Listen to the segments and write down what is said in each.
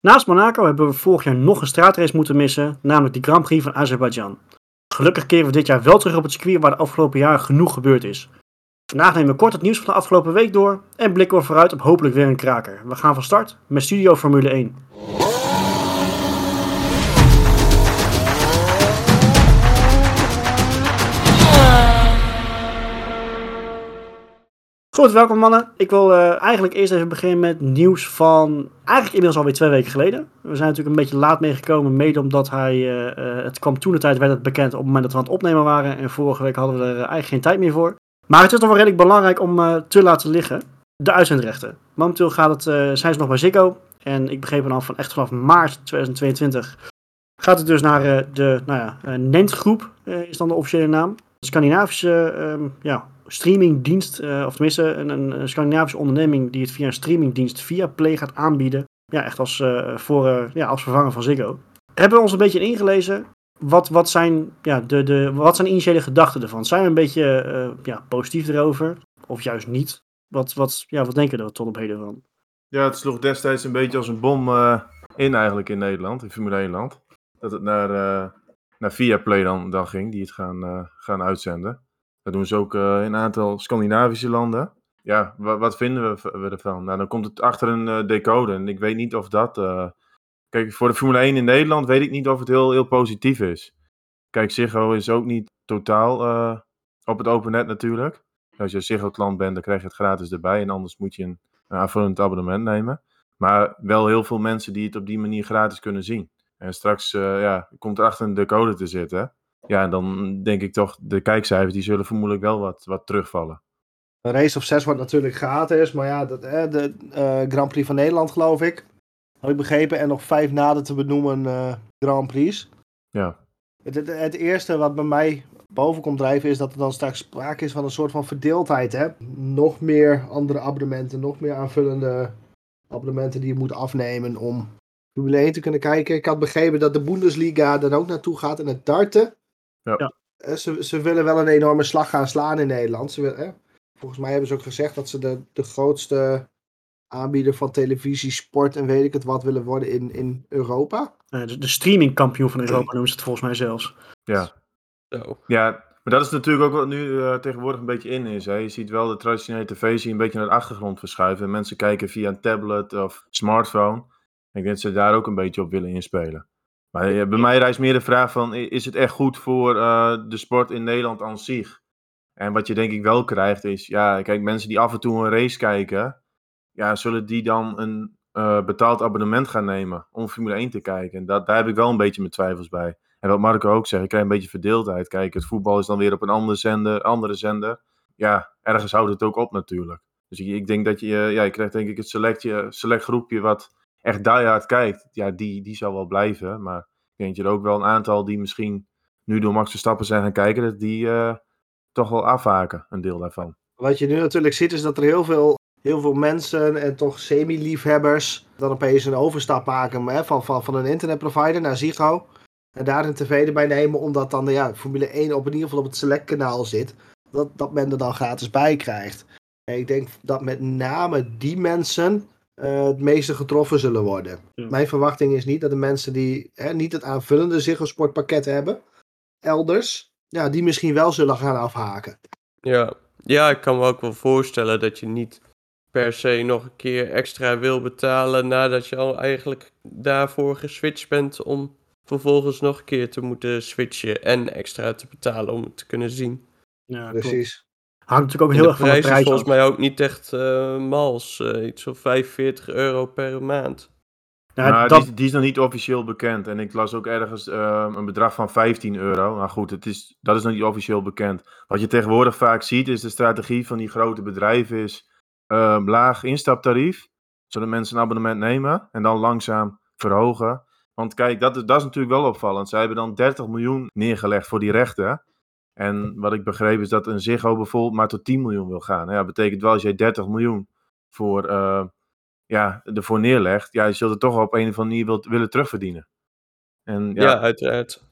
Naast Monaco hebben we vorig jaar nog een straatrace moeten missen, namelijk de Grand Prix van Azerbeidzjan. Gelukkig keren we dit jaar wel terug op het circuit waar de afgelopen jaren genoeg gebeurd is. Vandaag nemen we kort het nieuws van de afgelopen week door en blikken we vooruit op hopelijk weer een kraker. We gaan van start met Studio Formule 1. Goed, welkom mannen. Ik wil eh, eigenlijk eerst even beginnen met nieuws van eigenlijk inmiddels alweer twee weken geleden. We zijn natuurlijk een beetje laat meegekomen, mede omdat hij, eh, eh, het kwam toen de tijd, werd het bekend op het moment dat we aan het opnemen waren. En vorige week hadden we er eigenlijk geen tijd meer voor. Maar het is toch wel redelijk belangrijk om te laten liggen. De uitzendrechten. Momenteel gaat het, zijn ze nog bij Ziggo. En ik begreep dan van echt vanaf maart 2022 gaat het dus naar de nou ja, Nent Groep, is dan de officiële naam. Scandinavische ehm, ja, streamingdienst, uh, of tenminste een, een, Scandinavische onderneming die het via een streamingdienst via Play gaat aanbieden. Ja, echt als, uh, voor, uh, ja, als vervanger van Ziggo. Hebben we ons een beetje ingelezen. Wat, wat, zijn, ja, de, de, wat zijn initiële gedachten ervan? Zijn we een beetje ja, positief erover? Of juist niet? Wat, wat, ja, wat denken we er tot op heden van? Ja, het sloeg destijds een beetje als een bom in eigenlijk in Nederland, in Formule 1 land. Dat het naar, naar Viaplay dan, dan ging, die het gaan, gaan uitzenden. Dat doen ze ook uh, in een aantal Scandinavische landen. Ja, wat vinden we, ervan? Nou, dan komt het achter een uh, decode. En ik weet niet of dat. Uh... Kijk, voor de Formule 1 in Nederland weet ik niet of het heel, heel positief is. Kijk, Ziggo is ook niet totaal op het open net natuurlijk. Als je Ziggo-klant bent, dan krijg je het gratis erbij. En anders moet je een, een aanvullend abonnement nemen. Maar wel heel veel mensen die het op die manier gratis kunnen zien. En straks ja, komt er achter een decode te zitten ja, dan denk ik toch, de kijkcijfers die zullen vermoedelijk wel wat, wat terugvallen. Een race of 6 wordt natuurlijk gratis, maar ja, dat, de uh, Grand Prix van Nederland geloof ik, heb ik begrepen, en nog vijf nader te benoemen uh, Grand Prix. Ja. Het, het, het, eerste wat bij mij boven komt drijven is dat er dan straks sprake is van een soort van verdeeldheid. Hè? Nog meer andere abonnementen, nog meer aanvullende abonnementen die je moet afnemen om Formule 1 te kunnen kijken. Ik had begrepen dat de Bundesliga er ook naartoe gaat en het darten. Ja. Eh, ze, ze willen wel een enorme slag gaan slaan in Nederland. Ze willen, volgens mij hebben ze ook gezegd dat ze de, de grootste aanbieder van televisie, sport en weet ik het wat willen worden in, in Europa. de, de streamingkampioen van Europa noemen ze het volgens mij zelfs. Ja. Zo. Ja, maar dat is natuurlijk ook wat nu uh, tegenwoordig een beetje in is. Hè. Je ziet wel de traditionele tv een beetje naar de achtergrond verschuiven. En mensen kijken via een tablet of smartphone. Ik denk dat ze daar ook een beetje op willen inspelen. Maar eh, bij mij rijst meer de vraag van, is het echt goed voor uh, de sport in Nederland aan zich? En wat je denk ik wel krijgt is, ja, kijk, mensen die af en toe een race kijken, ja, zullen die dan een uh, betaald abonnement gaan nemen om Formule 1 te kijken? En dat, daar heb ik wel een beetje mijn twijfels bij. En wat Marco ook zegt, ik krijg een beetje verdeeldheid. Kijk, het voetbal is dan weer op een andere zender, andere zender. Ja, ergens houdt het ook op natuurlijk. Dus ik, ik denk dat je, ja, je krijgt denk ik het selectje, select groepje wat echt diehard kijkt, ja, die, die zal wel blijven. Maar ik denk er ook wel een aantal die misschien nu door Max Verstappen zijn gaan kijken, dat die uh, toch wel afhaken, een deel daarvan. Wat je nu natuurlijk ziet is dat er heel veel, heel veel mensen en toch semi-liefhebbers dan opeens een overstap maken hè, van, van, van een internetprovider naar Ziggo. En daar een tv erbij nemen, omdat dan ja, Formule 1 op in ieder geval op het Select kanaal zit. Dat, dat men er dan gratis bij krijgt. En ik denk dat met name die mensen uh, het meeste getroffen zullen worden. Mijn verwachting is niet dat de mensen die hè, niet het aanvullende Sportpakket hebben, elders, ja, die misschien wel zullen gaan afhaken. Ja. ja, ik kan me ook wel voorstellen dat je niet per se nog een keer extra wil betalen nadat je al eigenlijk daarvoor geswitcht bent om vervolgens nog een keer te moeten switchen en extra te betalen om het te kunnen zien. Ja, precies. Hangt natuurlijk ook heel erg van de prijs is volgens mij ook niet echt uh, mals. Uh, iets van 45 euro per maand. Nou, dat... die, die, is nog niet officieel bekend. En ik las ook ergens uh, een bedrag van 15 euro. Maar goed, het is, dat is nog niet officieel bekend. Wat je tegenwoordig vaak ziet, is de strategie van die grote bedrijven is ehm, laag instaptarief. Zodat mensen een abonnement nemen en dan langzaam verhogen. Want kijk, dat is, dat is natuurlijk wel opvallend. Zij hebben dan 30 miljoen neergelegd voor die rechten. En wat ik begreep is dat een Ziggo bijvoorbeeld maar tot 10 miljoen wil gaan. Nou ja, betekent wel als jij 30 miljoen voor, uh, ja, ervoor neerlegt, ja, je zult het toch op een of andere manier wilt, willen terugverdienen. En, ja, ja, uiteraard.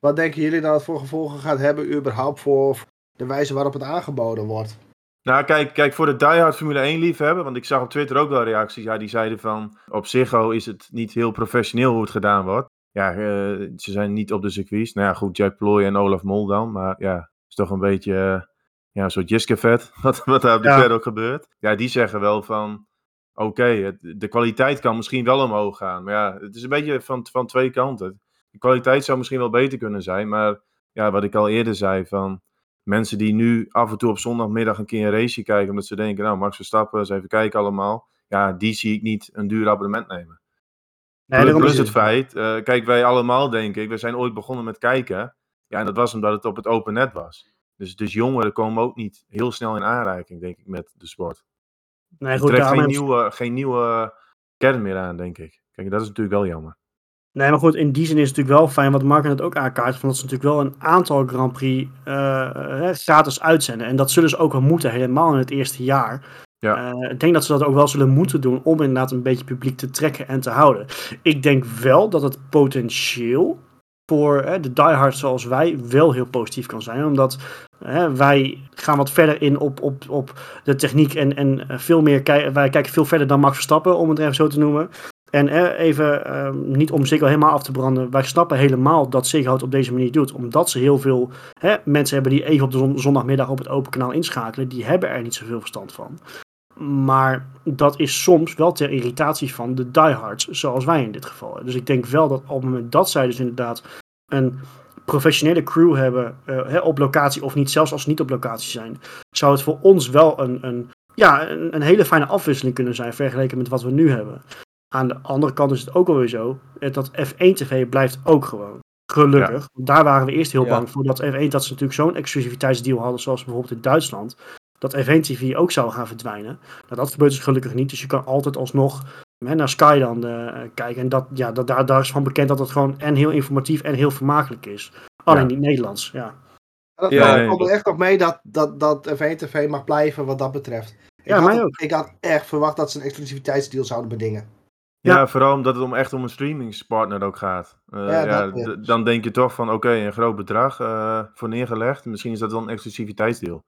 Wat denken jullie dat het voor gevolgen gaat hebben überhaupt voor de wijze waarop het aangeboden wordt? Nou, kijk, kijk voor de diehard Formule 1 liefhebber, want ik zag op Twitter ook wel reacties. Ja, die zeiden van, op Ziggo is het niet heel professioneel hoe het gedaan wordt. Ja, uh, ze zijn niet op de circuits. Nou ja, goed, Jack Ploy en Olaf Mol dan. Maar ja, is toch een beetje, uh, ja, een soort Jiske-vet, wat, wat daar op de ja. ook gebeurt. Ja, die zeggen wel van, oké, okay, de kwaliteit kan misschien wel omhoog gaan. Maar ja, het is een beetje van, van twee kanten. De kwaliteit zou misschien wel beter kunnen zijn, maar ja, wat ik al eerder zei, van mensen die nu af en toe op zondagmiddag een keer een race kijken, omdat ze denken, nou, Max Verstappen, eens even kijken allemaal. Ja, die zie ik niet een duur abonnement nemen. Nee, plus, plus het feit, uh, kijk, wij allemaal denk ik, we zijn ooit begonnen met kijken. Ja, en dat was omdat het op het open net was. Dus, dus jongeren komen ook niet heel snel in aanraking, denk ik, met de sport. Nee, goed, er trekt geen, nieuwe, geen nieuwe kern meer aan, denk ik. Kijk, dat is natuurlijk wel jammer. Nee, maar goed, in die zin is het natuurlijk wel fijn, wat Mark het ook aankaart, van dat ze natuurlijk wel een aantal Grand Prix uh, gratis uitzenden. En dat zullen ze ook wel moeten, helemaal in het eerste jaar. Ja. Uh, ik denk dat ze dat ook wel zullen moeten doen om inderdaad een beetje publiek te trekken en te houden. Ik denk wel dat het potentieel voor uh, de diehards zoals wij wel heel positief kan zijn. Omdat wij gaan wat verder in op, op, op de techniek en, en veel meer wij kijken veel verder dan Max Verstappen, om het even zo te noemen. En even, uh, niet om Ziggo helemaal af te branden, wij snappen helemaal dat Ziggo het op deze manier doet. Omdat ze heel veel hè, mensen hebben die even op de zondagmiddag op het open kanaal inschakelen. Die hebben er niet zoveel verstand van. Maar dat is soms wel ter irritatie van de diehards, zoals wij in dit geval. Dus ik denk wel dat op het moment dat zij dus inderdaad een professionele crew hebben uh, hè, op locatie, of niet, zelfs als ze niet op locatie zijn, zou het voor ons wel een, een, ja, een, een hele fijne afwisseling kunnen zijn vergeleken met wat we nu hebben. Aan de andere kant is het ook alweer zo eh, dat F1 TV blijft ook gewoon. Gelukkig. Daar waren we eerst heel bang voor. Dat F1 dat ze natuurlijk zo'n exclusiviteitsdeal hadden, zoals bijvoorbeeld in Duitsland. Dat F1 TV ook zou gaan verdwijnen. Nou, dat gebeurt dus gelukkig niet. Dus je kan altijd alsnog hè, naar Sky dan uh, kijken. En dat, ja, dat, daar, daar is van bekend dat het gewoon en heel informatief en heel vermakelijk is. Alleen ja. niet Nederlands, ja. Dat ja, komt er echt op mee dat, dat, dat F1 TV mag blijven wat dat betreft. Ik ja, had, mij ook. Ik had echt verwacht dat ze een exclusiviteitsdeal zouden bedingen. Ja, vooral omdat het om echt om een streamingspartner ook gaat. Uh, ja, ja dan denk je toch van oké, okay, een groot bedrag uh, voor neergelegd. Misschien is dat dan een exclusiviteitsdeel.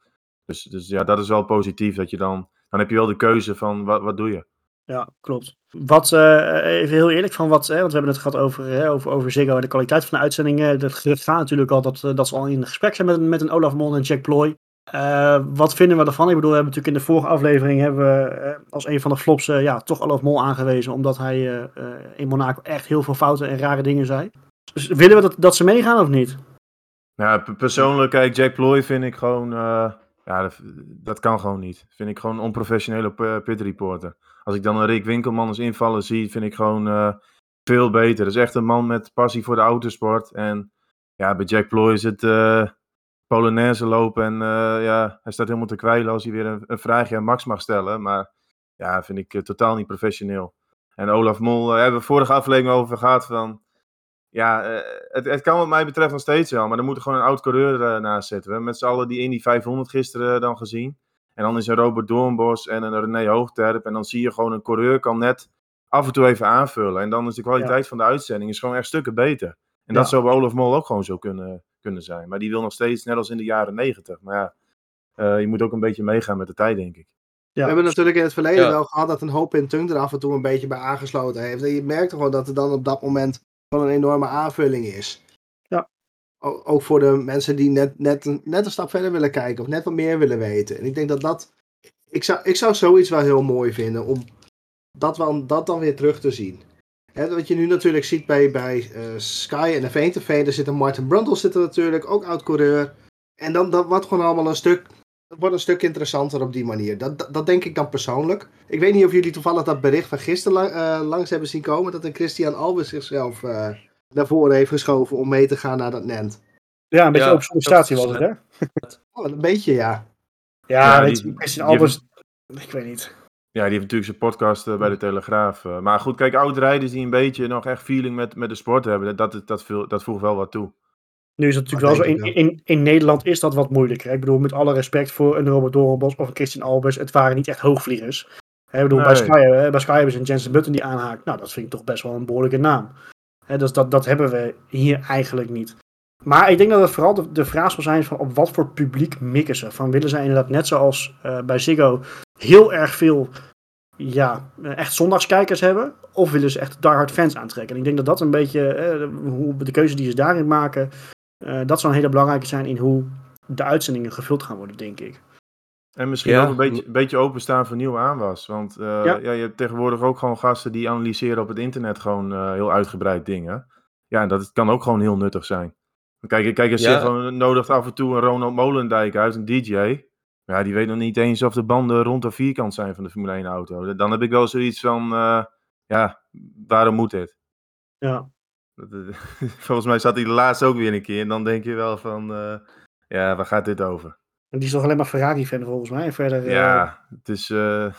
Dus, dus ja, dat is wel positief. Dat je dan, dan heb je wel de keuze van wat, wat doe je. Ja, klopt. Wat, uh, even heel eerlijk van wat, hè, want we hebben het gehad over, hè, over, over Ziggo en de kwaliteit van de uitzendingen. Het gaat natuurlijk al dat, dat ze al in gesprek zijn met, met een Olaf Mol en Jack Ploy. Uh, wat vinden we ervan? Ik bedoel, we hebben natuurlijk in de vorige aflevering hebben we uh, als een van de flops uh, ja, toch Olaf Mol aangewezen. Omdat hij in Monaco echt heel veel fouten en rare dingen zei. Dus willen we dat, dat ze meegaan of niet? Ja, persoonlijk, kijk, Jack Ploy vind ik gewoon... ja, dat, kan gewoon niet. Vind ik gewoon onprofessionele pit reporter. Als ik dan een Rick Winkelman als invallen zie, vind ik gewoon veel beter. Dat is echt een man met passie voor de autosport. En ja, bij Jack Ploy is het Polonaise lopen. En uh, ja, hij staat helemaal te kwijlen als hij weer een, een vraagje aan Max mag stellen. Maar ja, vind ik uh, totaal niet professioneel. En Olaf Mol, uh, hebben we vorige aflevering over gehad van... Ja, het, het, kan wat mij betreft nog steeds wel, maar er moet er gewoon een oud coureur naast zitten. We hebben met z'n allen die Indy 500 gisteren dan gezien. En dan is er Robert Doornbos en een René Hoogterp. En dan zie je gewoon een coureur kan net af en toe even aanvullen. En dan is de kwaliteit ja. van de uitzending is gewoon echt stukken beter. En dat zou bij Olaf Mol ook gewoon zo kunnen, kunnen zijn. Maar die wil nog steeds, net als in de jaren negentig. Maar ja, uh, je moet ook een beetje meegaan met de tijd, denk ik. Ja. We hebben natuurlijk in het verleden ja. wel gehad dat een hoop in Tung er af en toe een beetje bij aangesloten heeft. En je merkt gewoon dat er dan op dat moment wel een enorme aanvulling is. Ja. O ook voor de mensen die net, net, net een stap verder willen kijken of net wat meer willen weten. En ik denk dat dat. Ik zou, ik zou zoiets wel heel mooi vinden om dat, wel, dat dan weer terug te zien. Hè, wat je nu natuurlijk ziet bij, bij uh, Sky en F1 TV, daar zit een Martin Brundle zit er natuurlijk, ook oud-coureur. En dan dat wordt gewoon allemaal een stuk, dat wordt een stuk interessanter op die manier. Dat, dat, dat, denk ik dan persoonlijk. Ik weet niet of jullie toevallig dat bericht van gisteren lang, uh, langs hebben zien komen, dat een Christian Albers zichzelf uh, naar voren heeft geschoven om mee te gaan naar dat Nent. Ja, een beetje ja, op sollicitatie was het, hè? oh, een beetje, ja. Ja, ja weet je, Christian Albers, ik weet niet. Ja, die heeft natuurlijk zijn podcast uh, bij de Telegraaf. Uh, maar goed, kijk, oud-rijders die een beetje nog echt feeling met, met de sport hebben, dat, dat, dat, dat voegt wel wat toe. Nu is het natuurlijk wel zo, in, in, in Nederland is dat wat moeilijker. Ik bedoel, met alle respect voor een Robert Doornbos of een Christian Albers, het waren niet echt hoogvliegers. Ik bedoel, nee. bij, Sky, bij Sky hebben ze een Jensen Button die aanhaakt. Nou, dat vind ik toch best wel een behoorlijke naam. He, dus dat, dat hebben we hier eigenlijk niet. Maar ik denk dat het vooral de, de vraag zal zijn van op wat voor publiek mikken ze. Van willen zij inderdaad net zoals uh, bij Ziggo heel erg veel ja, echt zondagskijkers hebben? Of willen ze echt diehard fans aantrekken? En ik denk dat dat een beetje, eh, hoe, de keuze die ze daarin maken, uh, dat zal een hele belangrijke zijn in hoe de uitzendingen gevuld gaan worden, denk ik. En misschien ook een beetje, een beetje openstaan voor nieuwe aanwas. Want uh, ja. ja. je hebt tegenwoordig ook gewoon gasten die analyseren op het internet gewoon uh, heel uitgebreid dingen. Ja, en dat kan ook gewoon heel nuttig zijn. Kijk, kijk eens, ja. gewoon nodigt af en toe een Ronald Molendijk uit, een DJ. Ja, die weet nog niet eens of de banden rond of vierkant zijn van de Formule 1 auto. Dan heb ik wel zoiets van, uh, ja, waarom moet dit? Ja. Volgens mij zat hij laatst ook weer een keer. En dan denk je wel van, ja, waar gaat dit over? En die is toch alleen maar Ferrari-fan volgens mij. En verder, ja, uh... het is. Uh...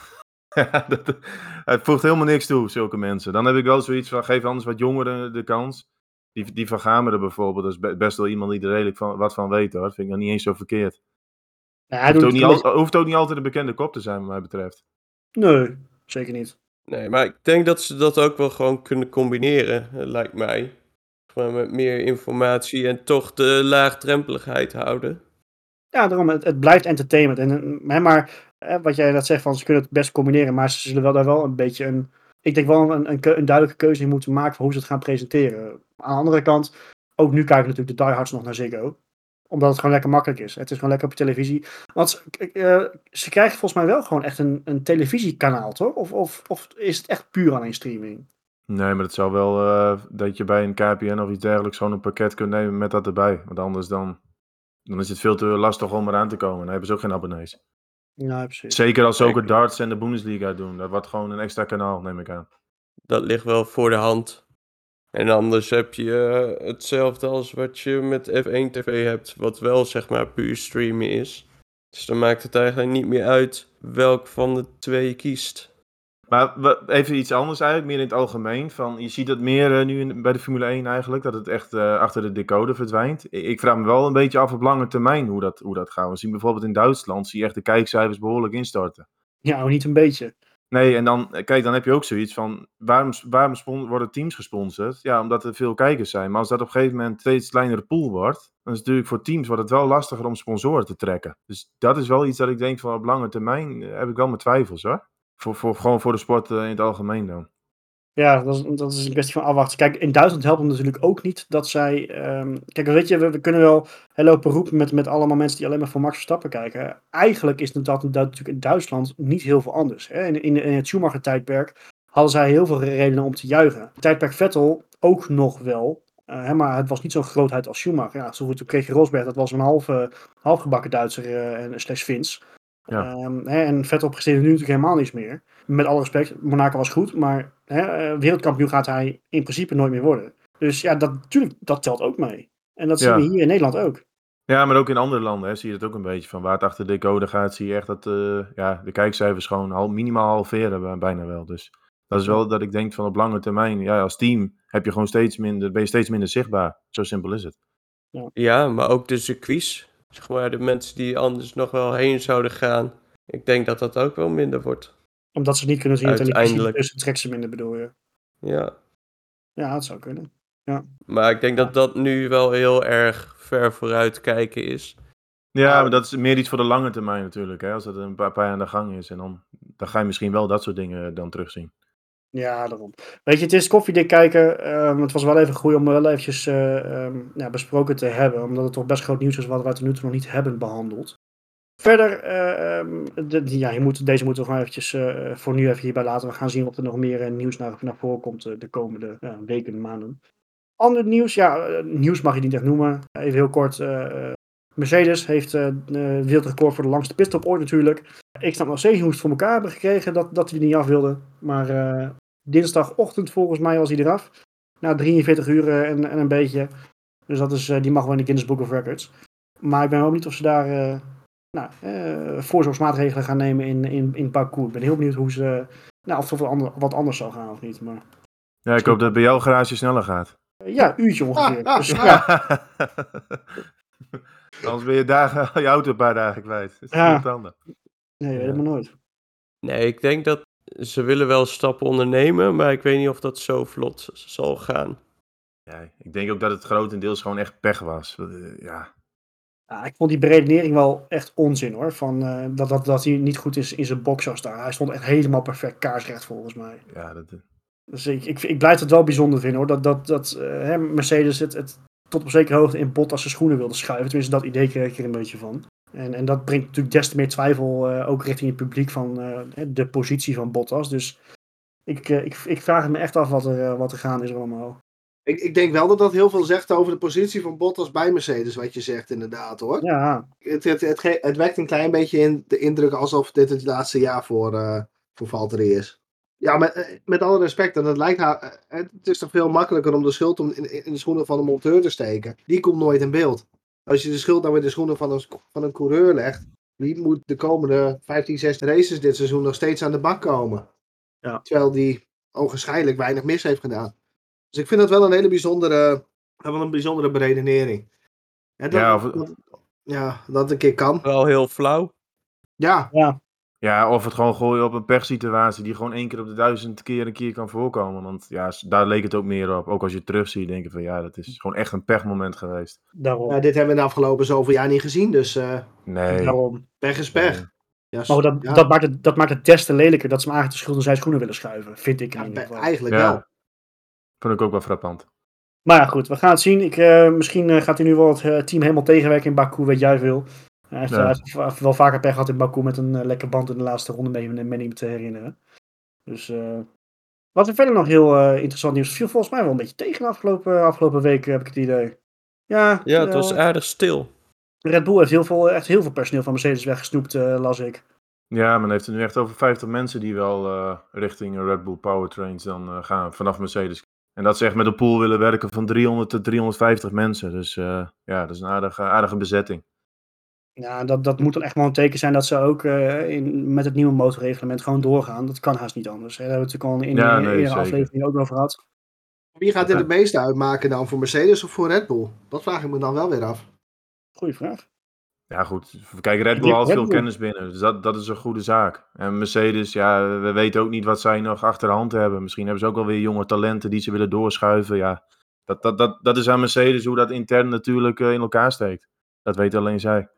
het voegt helemaal niks toe, zulke mensen. Dan heb ik wel zoiets van: geef anders wat jongeren de kans. Die, die van Gameren bijvoorbeeld, dat is best wel iemand die er redelijk van, wat van weet hoor. Dat vind ik nog niet eens zo verkeerd. Ja, hij hoeft, ook niet al, hoeft ook niet altijd een bekende kop te zijn, wat mij betreft. Nee, zeker niet. Nee, maar ik denk dat ze dat ook wel gewoon kunnen combineren, lijkt mij. Gewoon met meer informatie en toch de laagdrempeligheid houden. Ja, daarom, het, blijft entertainment. En, hè, maar hè, wat jij dat zegt, van ze kunnen het best combineren, maar ze zullen wel daar wel een beetje een. Ik denk wel een, een, een duidelijke keuze in moeten maken voor hoe ze het gaan presenteren. Aan de andere kant, ook nu kijken natuurlijk de diehards nog naar Ziggo. Omdat het gewoon lekker makkelijk is. Het is gewoon lekker op televisie. Want uh, ze krijgen volgens mij wel gewoon echt een, een televisiekanaal, toch? Of, of, of is het echt puur alleen streaming? Nee, maar het zou wel uh, dat je bij een KPN of iets dergelijks gewoon een pakket kunt nemen met dat erbij. Want anders dan dan is het veel te lastig om eraan te komen. Dan hebben ze ook geen abonnees. Ja, precies. Zeker als ze ook het darts en de Bundesliga doen. Dat wordt gewoon een extra kanaal, neem ik aan. Dat ligt wel voor de hand. En anders heb je uh, hetzelfde als wat je met F1 TV hebt, wat wel zeg maar puur streamen is. Dus dan maakt het eigenlijk niet meer uit welk van de twee je kiest. Maar even iets anders uit, meer in het algemeen. Van, je ziet het meer uh, nu in, bij de Formule 1 eigenlijk, dat het echt uh, achter de decode verdwijnt. Ik, ik, vraag me wel een beetje af op lange termijn hoe dat, hoe dat gaat. We zien bijvoorbeeld in Duitsland, zie je echt de kijkcijfers behoorlijk instorten. Ja, niet een beetje. Nee, en dan, kijk, dan heb je ook zoiets van, waarom, waarom worden teams gesponsord? Ja, omdat er veel kijkers zijn. Maar als dat op een gegeven moment steeds kleinere pool wordt, dan is het natuurlijk voor teams wordt het wel lastiger om sponsoren te trekken. Dus dat is wel iets dat ik denk van op lange termijn eh, heb ik wel mijn twijfels hoor. Voor, voor, gewoon voor de sport uh, in het algemeen dan. Ja, dat is, dat is een kwestie van afwachten. Kijk, in Duitsland helpt het natuurlijk ook niet dat zij. Um, kijk, weet je, we, we, kunnen wel lopen roepen met, met allemaal mensen die alleen maar voor Max Verstappen kijken. Eigenlijk is het dat natuurlijk in Duitsland niet heel veel anders. Hè? In, in, in het Schumacher-tijdperk hadden zij heel veel redenen om te juichen. Tijdperk Vettel ook nog wel. Uh, hè, maar het was niet zo'n grootheid als Schumacher. Ja, zo kreeg je Rosberg, dat was een halve, halfgebakken Duitser uh, en slash Fins. Ja. Um, hè, en Vettel presteerde nu natuurlijk helemaal niets meer. Met alle respect, Monaco was goed, maar hè, wereldkampioen gaat hij in principe nooit meer worden. Dus ja, dat, natuurlijk, dat telt ook mee. En dat zien we hier in Nederland ook. Ja, maar ook in andere landen hè, zie je het ook een beetje. Van waar het achter de code gaat, zie je echt dat uh, ja, de kijkcijfers gewoon al minimaal halveren bijna wel. Dus dat is wel dat ik denk van op lange termijn, ja, als team heb je gewoon steeds minder, ben je steeds minder zichtbaar. Zo simpel is het. Ja, ja maar ook de circuits zeg maar, de mensen die anders nog wel heen zouden gaan. Ik denk dat dat ook wel minder wordt. Omdat ze niet kunnen zien Uiteindelijk. dus trek ze minder bedoel je? Ja. Ja, dat zou kunnen. Ja. Maar ik denk dat dat nu wel heel erg ver vooruit kijken is. Ja, maar dat is meer iets voor de lange termijn natuurlijk. Hè? Als dat een paar, paar aan de gang is. En dan, dan ga je misschien wel dat soort dingen dan terugzien. Ja, daarom. Weet je, het is koffiedik kijken. Um, het was wel even goed om wel eventjes uh, um, ja, besproken te hebben. Omdat het toch best groot nieuws is wat we tot nu toe nog niet hebben behandeld. Verder, uh, um, de, ja, deze moeten we gewoon eventjes uh, voor nu even hierbij laten. We gaan zien of er nog meer nieuws naar, naar voren komt de komende weken, maanden. Ander nieuws, ja, nieuws mag je niet echt noemen. Even heel kort. Mercedes heeft uh, wereldrecord voor de langste pitstop ooit natuurlijk. Ik snap nog steeds hoe ze het voor elkaar hebben gekregen dat, dat er niet af wilde. Maar dinsdagochtend volgens mij was hij eraf. Na 43 uur en, en een beetje. Dus dat is, die mag wel in de Guinness Book of Records. Maar ik ben wel niet of ze daar nou, voorzorgsmaatregelen gaan nemen in, in, in parcours. Ik ben heel benieuwd hoe ze, nou, of het wat, wat anders zal gaan of niet. Maar... Ja, ik hoop dat bij jouw garage sneller gaat. Ja, uurtje ongeveer. dus, ja. Anders ben je dagen, je auto een paar dagen kwijt. Dat is ja. Nee, je weet het maar nooit. Nee, ik denk dat ze willen wel stappen ondernemen, maar ik weet niet of dat zo vlot zal gaan. Ja, ik denk ook dat het grotendeels gewoon echt pech was. Uh, ja. Ja. ik vond die beredenering wel echt onzin hoor. Van, uh, dat, dat, dat hij niet goed is in zijn box zou staan. Hij stond echt helemaal perfect kaarsrecht volgens mij. Ja, dat... Dus ik, ik, ik blijf het wel bijzonder vinden hoor. Dat, dat, dat uh, Mercedes het, het tot op zekere hoogte in Bottas zijn schoenen wilde schuiven. Tenminste, dat idee kreeg ik er een beetje van. En, en dat brengt natuurlijk des te meer twijfel uh, ook richting het publiek van de positie van Bottas. Dus ik, ik, ik vraag me echt af wat er, wat er gaan is allemaal. Ik, ik denk wel dat dat heel veel zegt over de positie van Bottas bij Mercedes, wat je zegt inderdaad hoor. Ja. Het, het, het, het wekt een klein beetje in de indruk alsof dit het laatste jaar voor, voor Valtteri is. Ja, met, met alle respect, en het lijkt haar, het is toch veel makkelijker om de schuld om in, in de schoenen van een monteur te steken. Die komt nooit in beeld. Als je de schuld dan met de schoenen van een, van een coureur legt, wie moet de komende 15, 16 races dit seizoen nog steeds aan de bak komen? Ja. Terwijl die ogenschijnlijk weinig mis heeft gedaan. Dus ik vind dat wel een hele bijzondere, wel een bijzondere beredenering. Ja, dat, Ja, of- dat, ja, dat een keer kan. Wel heel flauw. Ja, Ja, Ja, of het gewoon gooien op een pechsituatie die gewoon één keer op de duizend keer een keer kan voorkomen. Want ja, daar leek het ook meer op. Ook als je het terugziet, denk je van ja, dat is gewoon echt een pechmoment geweest. daarom. ja, dit hebben we de afgelopen zoveel jaar niet gezien, dus eh Nee. daarom. pech is pech. Nee. Ja, Maar dat, ja, dat, maakt het, dat maakt het des te lelijker dat ze hem eigenlijk de schuld in zijn schoenen willen schuiven. Vind ik ja, eigenlijk Ja. wel. Vond ik ook wel frappant. Maar ja, goed, we gaan het zien. Ik, eh, misschien eh, gaat hij nu wel het eh, team helemaal tegenwerken in Baku, weet jij veel. Hij heeft, Ja. hij heeft va- wel vaker pech gehad in Baku met een eh, lekke band in de laatste ronde, mee, me niet te herinneren. Dus eh, wat er verder nog heel eh, interessant nieuws viel volgens mij wel een beetje tegen de afgelopen, afgelopen week, heb ik het idee. Ja, Ja, het was aardig stil. Red Bull heeft heel veel, echt heel veel personeel van Mercedes weggesnoept, eh, las ik. Ja, men heeft het nu echt over 50 mensen die wel eh, richting Red Bull Powertrains dan eh, gaan vanaf Mercedes. En dat ze echt met een pool willen werken van 300 tot 350 mensen. Dus eh, ja, dat is een aardige, aardige bezetting. Ja, dat, dat moet dan echt wel een teken zijn dat ze ook eh, in, met het nieuwe motorreglement gewoon doorgaan. Dat kan haast niet anders. Hè. Daar hebben we het natuurlijk al in Ja, de nee, eerdere zeker. aflevering ook over gehad. Wie gaat dit Ja. het meeste uitmaken dan? Voor Mercedes of voor Red Bull? Dat vraag ik me dan wel weer af. Goeie vraag. Ja, goed. Kijk, Red Bull haalt veel Bull. kennis binnen. Dus dat, dat is een goede zaak. En Mercedes, ja, we weten ook niet wat zij nog achter de hand hebben. Misschien hebben ze ook wel weer jonge talenten die ze willen doorschuiven. Ja, dat, dat, dat, dat is aan Mercedes hoe dat intern natuurlijk eh, in elkaar steekt. Dat weten alleen zij.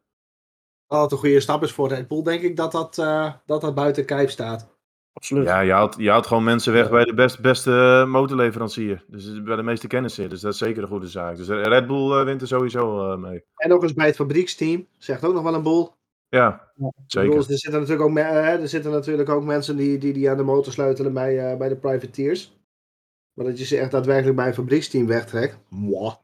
Het een goede stap is voor Red Bull, denk ik dat dat, eh, dat, dat buiten kijf staat. Absoluut. Ja, je haalt, je haalt gewoon mensen weg bij de best, beste motorleverancier. Dus bij de meeste kennissen. Dus dat is zeker een goede zaak. Dus Red Bull eh, wint er sowieso eh, mee. En nog eens bij het fabrieksteam. Zegt ook nog wel een boel. Ja, zeker. bedoel, er, zitten natuurlijk ook, eh, er zitten natuurlijk ook mensen die, die, die aan de motor sleutelen bij, eh, bij de privateers. Maar dat je ze echt daadwerkelijk bij een fabrieksteam wegtrekt. Mwah.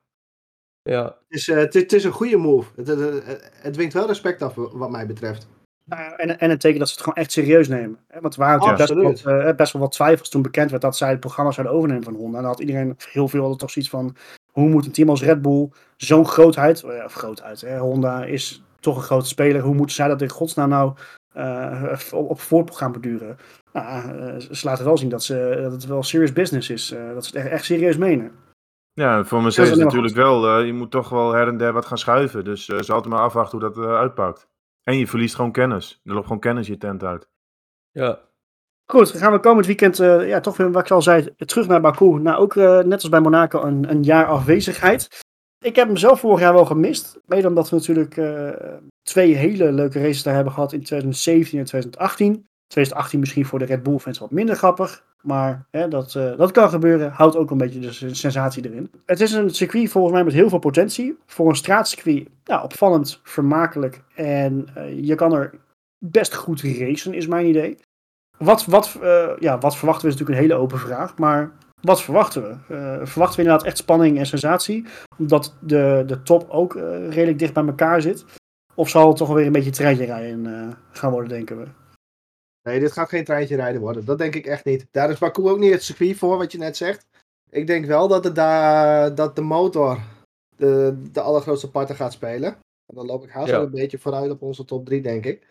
Ja, Het is, eh, het, is- het is een goede move. Het, het, het, het dwingt wel respect af, wat mij betreft. Nou ja, en, en een teken dat ze het gewoon echt serieus nemen. Hè, Want er waren natuurlijk best, wel Absoluut. wat, eh, best wel wat twijfels toen bekend werd dat zij het programma zouden overnemen van Honda. En dan had iedereen heel veel hadden toch zoiets van, hoe moet een team als Red Bull zo'n grootheid, eh, of grootheid, hè, Honda is toch een grote speler, hoe moeten zij dat in godsnaam nou eh, op, op voort gaan beduren? Nou, eh, ze laten wel zien dat, ze, dat het wel serious business is, eh, dat ze het echt, echt serieus menen. Ja, voor Mercedes natuurlijk wel. eh, je moet toch wel her en der wat gaan schuiven. Dus eh, ze altijd maar afwachten hoe dat eh, uitpakt. En je verliest gewoon kennis. Er loopt gewoon kennis je tent uit. ja. Goed, dan gaan we komend weekend, eh, ja, toch weer, wat ik al zei, terug naar Baku. Nou, ook eh, net als bij Monaco, een, een jaar afwezigheid. Ik heb hem zelf vorig jaar wel gemist. Mede omdat we natuurlijk eh, twee hele leuke races daar hebben gehad in 2017 en 2018. 2018 misschien voor de Red Bull fans wat minder grappig. Maar hè, dat, eh, dat kan gebeuren. Houdt ook een beetje de sen- sensatie erin. Het is een circuit volgens mij met heel veel potentie. Voor een straatcircuit ja, opvallend, vermakelijk. En eh, je kan er best goed racen, is mijn idee. Wat, wat, eh, ja, wat verwachten we is natuurlijk een hele open vraag. Maar wat verwachten we? Verwachten we inderdaad echt spanning en sensatie? Omdat de, de top ook redelijk dicht bij elkaar zit? Of zal het toch wel weer een beetje treintje rijden gaan worden, denken we? Nee, dit gaat geen treintje rijden worden. Dat denk ik echt niet. Daar is Baku ook niet het circuit voor, wat je net zegt. Ik denk wel dat, het daar, dat de motor de, de allergrootste parten gaat spelen. En dan loop ik haast Ja. wel een beetje vooruit op onze top 3, denk ik.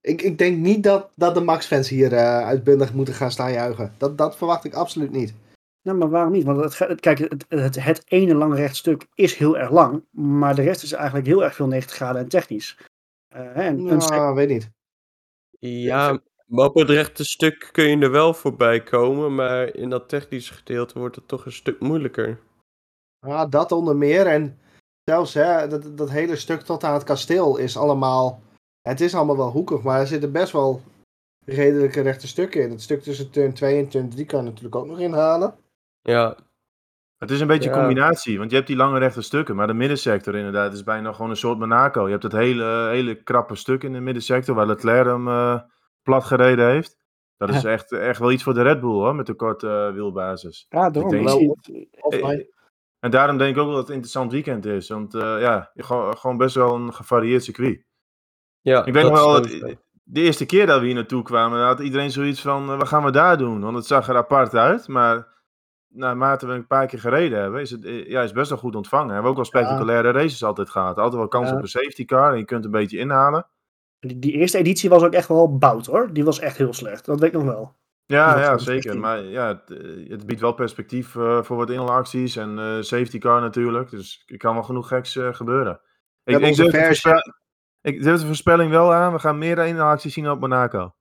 Ik, ik denk niet dat, dat de Max-fans hier eh, uitbundig moeten gaan staan juichen. Dat, dat verwacht ik absoluut niet. Nou, maar waarom niet? Want het, kijk, het, het, het ene lange rechtstuk is heel erg lang. Maar de rest is eigenlijk heel erg veel 90 graden en technisch. Eh, hè, en, een Nou, weet niet. Ja, maar op het rechte stuk kun je er wel voorbij komen, maar in dat technische gedeelte wordt het toch een stuk moeilijker. Ja, dat onder meer. En zelfs hè, dat, dat hele stuk tot aan het kasteel is allemaal. Het is allemaal wel hoekig, maar er zitten best wel redelijke rechte stukken in. Het stuk tussen turn 2 en turn 3 kan je natuurlijk ook nog inhalen. Ja, Het is een beetje een combinatie, want je hebt die lange rechte stukken, maar de middensector inderdaad is bijna gewoon een soort Monaco. Je hebt het hele, hele krappe stuk in de middensector waar Leclerc hem eh, plat gereden heeft. Dat is echt, echt wel iets voor de Red Bull hoor, met de korte eh, wielbasis. Ja, daarom. Denk-. Of Eh, hij- En daarom denk ik ook wel dat het een interessant weekend is, want eh, ja, gewoon, gewoon best wel een gevarieerd circuit. ja Ik weet dat nog wel, dat- de eerste keer dat we hier naartoe kwamen, had iedereen zoiets van, eh, wat gaan we daar doen? Want het zag er apart uit, maar naarmate we een paar keer gereden hebben, is het eh, ja, is best wel goed ontvangen. We hebben ook wel spectaculaire races altijd gehad. Altijd wel kans Ja. op een safety car en je kunt een beetje inhalen. Die, die eerste editie was ook echt wel bout hoor. Die was echt heel slecht. Dat weet ik nog wel. Ja, Ja, zeker. 16. Maar ja, het, eh, het biedt wel perspectief eh, voor wat inhaalacties en eh, safety car natuurlijk. Dus er kan wel genoeg geks eh, gebeuren. Ik, ik, durf versie- ik durf de voorspelling wel aan. We gaan meer inhaalacties zien op Monaco.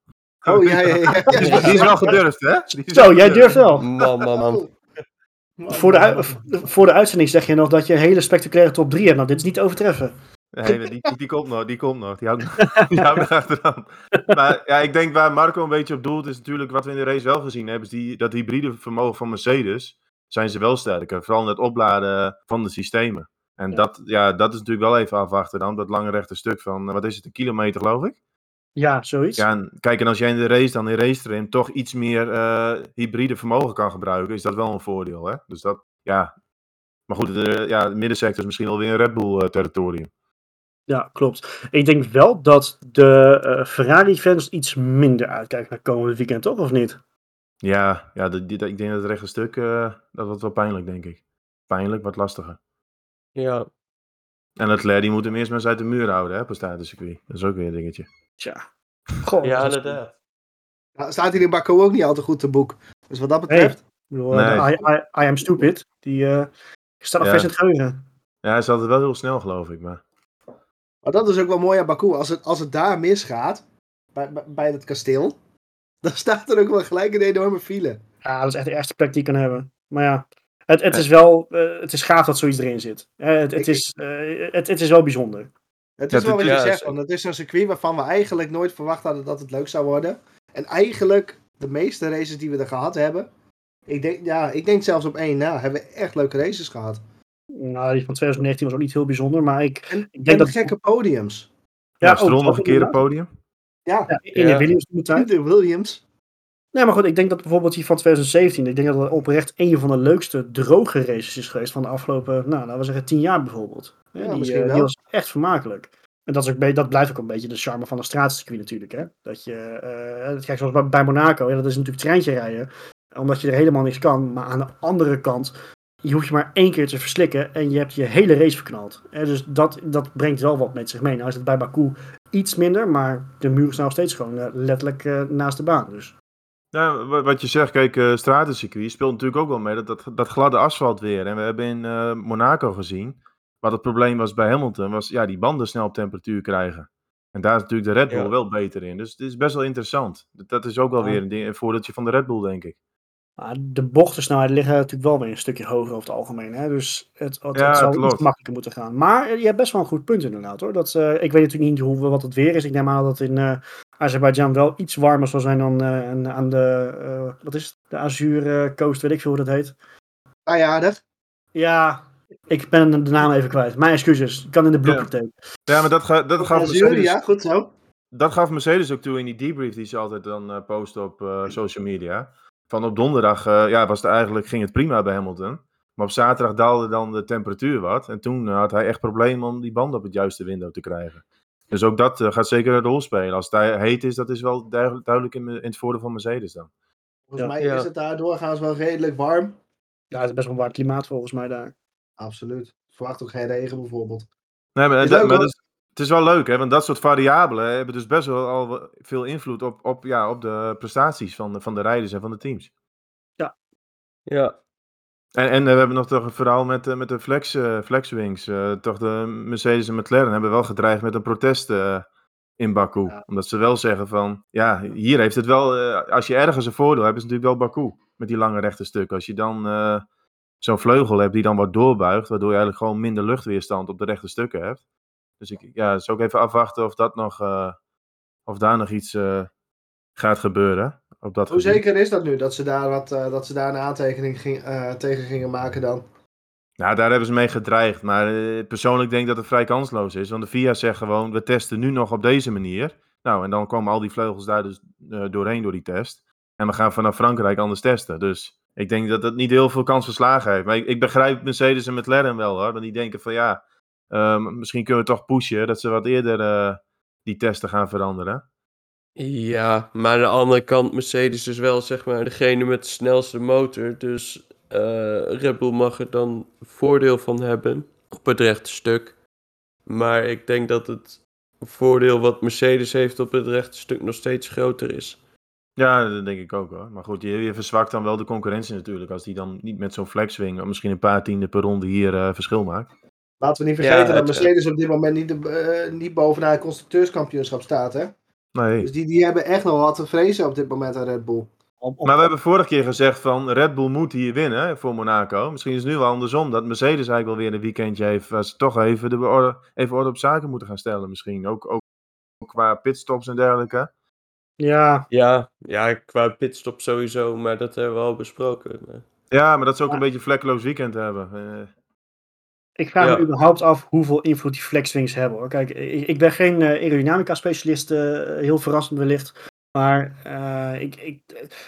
Oh ja, ja, ja. Die is, die is wel gedurfd, hè? Zo, jij durft wel. Man, man, man. Voor de, ui- voor de uitzending zeg je nog dat je een hele spectaculaire top 3 hebt. Nou, dit is niet te overtreffen. Nee, die, die, die komt nog, die komt nog. Die houdt nog, die achteraan. Maar ja, ik denk waar Marco een beetje op doelt, is natuurlijk wat we in de race wel gezien hebben, is die, dat hybride vermogen van Mercedes, zijn ze wel sterker. Vooral in het opladen van de systemen. En Ja. Dat, ja, dat is natuurlijk wel even afwachten dan, dat lange rechte stuk van, eh, wat is het, een kilometer geloof ik? Ja, zoiets. Ja, en kijk, en als jij in de race dan in race trim toch iets meer eh, hybride vermogen kan gebruiken, is dat wel een voordeel, hè? Dus dat, ja. Maar goed, de, ja, de middensector is misschien alweer een Red Bull eh, territorium. Ja, klopt. Ik denk wel dat de eh, Ferrari-fans iets minder uitkijken naar komend weekend, toch? Of niet? Ja, ja de- die, ik denk dat het rechte stuk, eh, dat wordt wel pijnlijk, denk ik. Pijnlijk, wat lastiger. Ja, En Leclerc, die moet hem eerst maar eens uit de muur houden, hè, op een statuscircuit. Dat is ook weer een dingetje. Tja. Goh, ja inderdaad. Nou, staat hier in Baku ook niet al te goed te boek. Dus wat dat betreft. Ik bedoel, eh, Nee. I, I, I am stupid. Die eh, staat nog Ja. vers in het geheugen. Ja, hij is altijd wel heel snel, geloof ik. Maar... Maar dat is ook wel mooi aan Baku. Als het, als het daar misgaat, bij, bij, bij het kasteel, dan staat er ook wel gelijk een enorme file. Ja, dat is echt de ergste plek die je kan hebben. Maar ja, het, het is wel, eh, het is gaaf dat zoiets erin zit. Het, het, Ik- is, eh, het, het is wel bijzonder. Het Ja, is wel wat je ja, zegt, want het is een circuit waarvan we eigenlijk nooit verwacht hadden dat het leuk zou worden. En eigenlijk, de meeste races die we er gehad hebben, ik denk, ja, ik denk zelfs op één na, hebben we echt leuke races gehad. Nou, die van 2019 was ook niet heel bijzonder, maar ik, En, ik en denk dat... gekke podiums. Ja, ook- Stroll nog ook een keer het inderdaad. podium. Ja, Ja, in de Ja. Williams de Williams. Nee, maar goed, ik denk dat bijvoorbeeld die van 2017, ik denk dat het oprecht een van de leukste droge races is geweest van de afgelopen, nou, laten we zeggen, tien jaar bijvoorbeeld. Ja, Ja, die, misschien eh, wel. die was echt vermakelijk. En dat, is ook, dat blijft ook een beetje de charme van een straatcircuit natuurlijk. Hè? Dat je, eh kijk, zoals bij, Monaco, ja, dat is natuurlijk treintje rijden. Omdat je er helemaal niks kan. Maar aan de andere kant, je hoeft je maar één keer te verslikken en je hebt je hele race verknald. Hè, dus dat, dat brengt wel wat met zich mee. Nou is het bij Baku iets minder, maar de muur is nou steeds gewoon eh, letterlijk naast de baan. Dus. Ja, wa- wat je zegt, kijk, eh stratencircuit speelt natuurlijk ook wel mee. Dat, dat, dat gladde asfalt weer. En we hebben in eh, Monaco gezien, wat het probleem was bij Hamilton, was ja, die banden snel op temperatuur krijgen. En daar is natuurlijk de Red Bull Ja. wel beter in. Dus het is best wel interessant. Dat, dat is ook wel Ja. weer een, ding, een voordeeltje van de Red Bull, denk ik. Maar de bochtensnelheden liggen natuurlijk wel weer een stukje hoger over het algemeen. Hè? Dus het, het, Ja, het klopt. iets makkelijker moeten gaan. Maar je hebt best wel een goed punt inderdaad hoor. Dat, eh, ik weet natuurlijk niet hoe, wat het weer is. Ik neem aan dat het in eh Azerbeidzjan wel iets warmer zal zijn dan eh, aan- aan de, eh, wat is het? De Azure eh, Coast, weet ik veel hoe dat heet. Ah ja, aardig. Ja, ik ben de naam even kwijt. Mijn excuses. Ik kan in de blooper tape. Ja, maar dat, ga, dat, gaf Azure, Mercedes, ja, goed zo. dat gaf Mercedes ook toe in die debrief die ze altijd dan eh, posten op eh, social media. Van op donderdag eh, ja, was het eigenlijk, ging het prima bij Hamilton. Maar op zaterdag daalde dan de temperatuur wat. En toen eh, had hij echt problemen om die band op het juiste window te krijgen. Dus ook dat eh, gaat zeker een rol spelen. Als het daar heet is, dat is wel duidelijk, duidelijk in, in het voordeel van Mercedes dan. Volgens Ja. mij Ja. is het daar doorgaans wel redelijk warm. Ja, het is best wel een warm klimaat volgens mij daar. Absoluut. Verwacht ook geen regen bijvoorbeeld. Nee, maar, Is dat- maar dat is- het is wel leuk, hè? want dat soort variabelen hebben dus best wel al veel invloed op, op, ja, op de prestaties van de, van de rijders en van de teams. Ja, En, en eh, we hebben nog toch een verhaal met, eh, met de flex, eh, flexwings. Eh, toch de Mercedes en McLaren hebben wel gedreigd met een protest eh, in Baku. Ja. Omdat ze wel zeggen van, ja, hier heeft het wel, eh, als je ergens een voordeel hebt, is het natuurlijk wel Baku. Met die lange rechte stukken. Als je dan eh, zo'n vleugel hebt die dan wat doorbuigt, waardoor je eigenlijk gewoon minder luchtweerstand op de rechte stukken hebt. Dus ik ja, zou ook even afwachten of, dat nog, uh, of daar nog iets uh, gaat gebeuren. Op dat Hoe zeker is dat nu, dat ze daar, wat, uh, dat ze daar een aantekening ging, tegen gingen maken dan? Nou, daar hebben ze mee gedreigd. Maar persoonlijk denk ik dat het vrij kansloos is. Want de VIA zegt gewoon, we testen nu nog op deze manier. Nou, en dan komen al die vleugels daar dus doorheen door die test. En we gaan vanaf Frankrijk anders testen. Dus ik denk dat dat niet heel veel kans verslagen heeft. Maar ik, ik begrijp Mercedes en McLaren wel hoor. Want die denken van ja, um, misschien kunnen we toch pushen dat ze wat eerder uh, die testen gaan veranderen. Ja, maar aan de andere kant, Mercedes is wel zeg maar degene met de snelste motor. Dus uh, Red Bull mag er dan voordeel van hebben op het rechte stuk. Maar ik denk dat het voordeel wat Mercedes heeft op het rechte stuk nog steeds groter is. Ja, dat denk ik ook hoor. Maar goed, je, je verzwakt dan wel de concurrentie natuurlijk. Als die dan niet met zo'n flexwing, misschien een paar tienden per ronde hier uh, verschil maakt. Laten we niet vergeten ja, dat Mercedes op dit moment niet, uh, niet bovenaan het constructeurskampioenschap staat, hè? Nee. Dus die, die hebben echt nog wat te vrezen op dit moment aan Red Bull. Maar we hebben vorige keer gezegd van Red Bull moet hier winnen voor Monaco. Misschien is het nu wel andersom. Dat Mercedes eigenlijk wel weer een weekendje heeft. Waar ze toch even, de orde, even orde op zaken moeten gaan stellen misschien. Ook, ook, ook qua pitstops en dergelijke. Ja. Ja, ja, qua pitstop sowieso, maar dat hebben we al besproken. Ja, maar dat ze ook een beetje een vlekkeloos weekend hebben. Ik vraag ja. me überhaupt af hoeveel invloed die flexwings hebben. Hoor. Kijk, ik, ik ben geen uh, aerodynamica-specialist, uh, heel verrassend wellicht. Maar uh, ik, ik,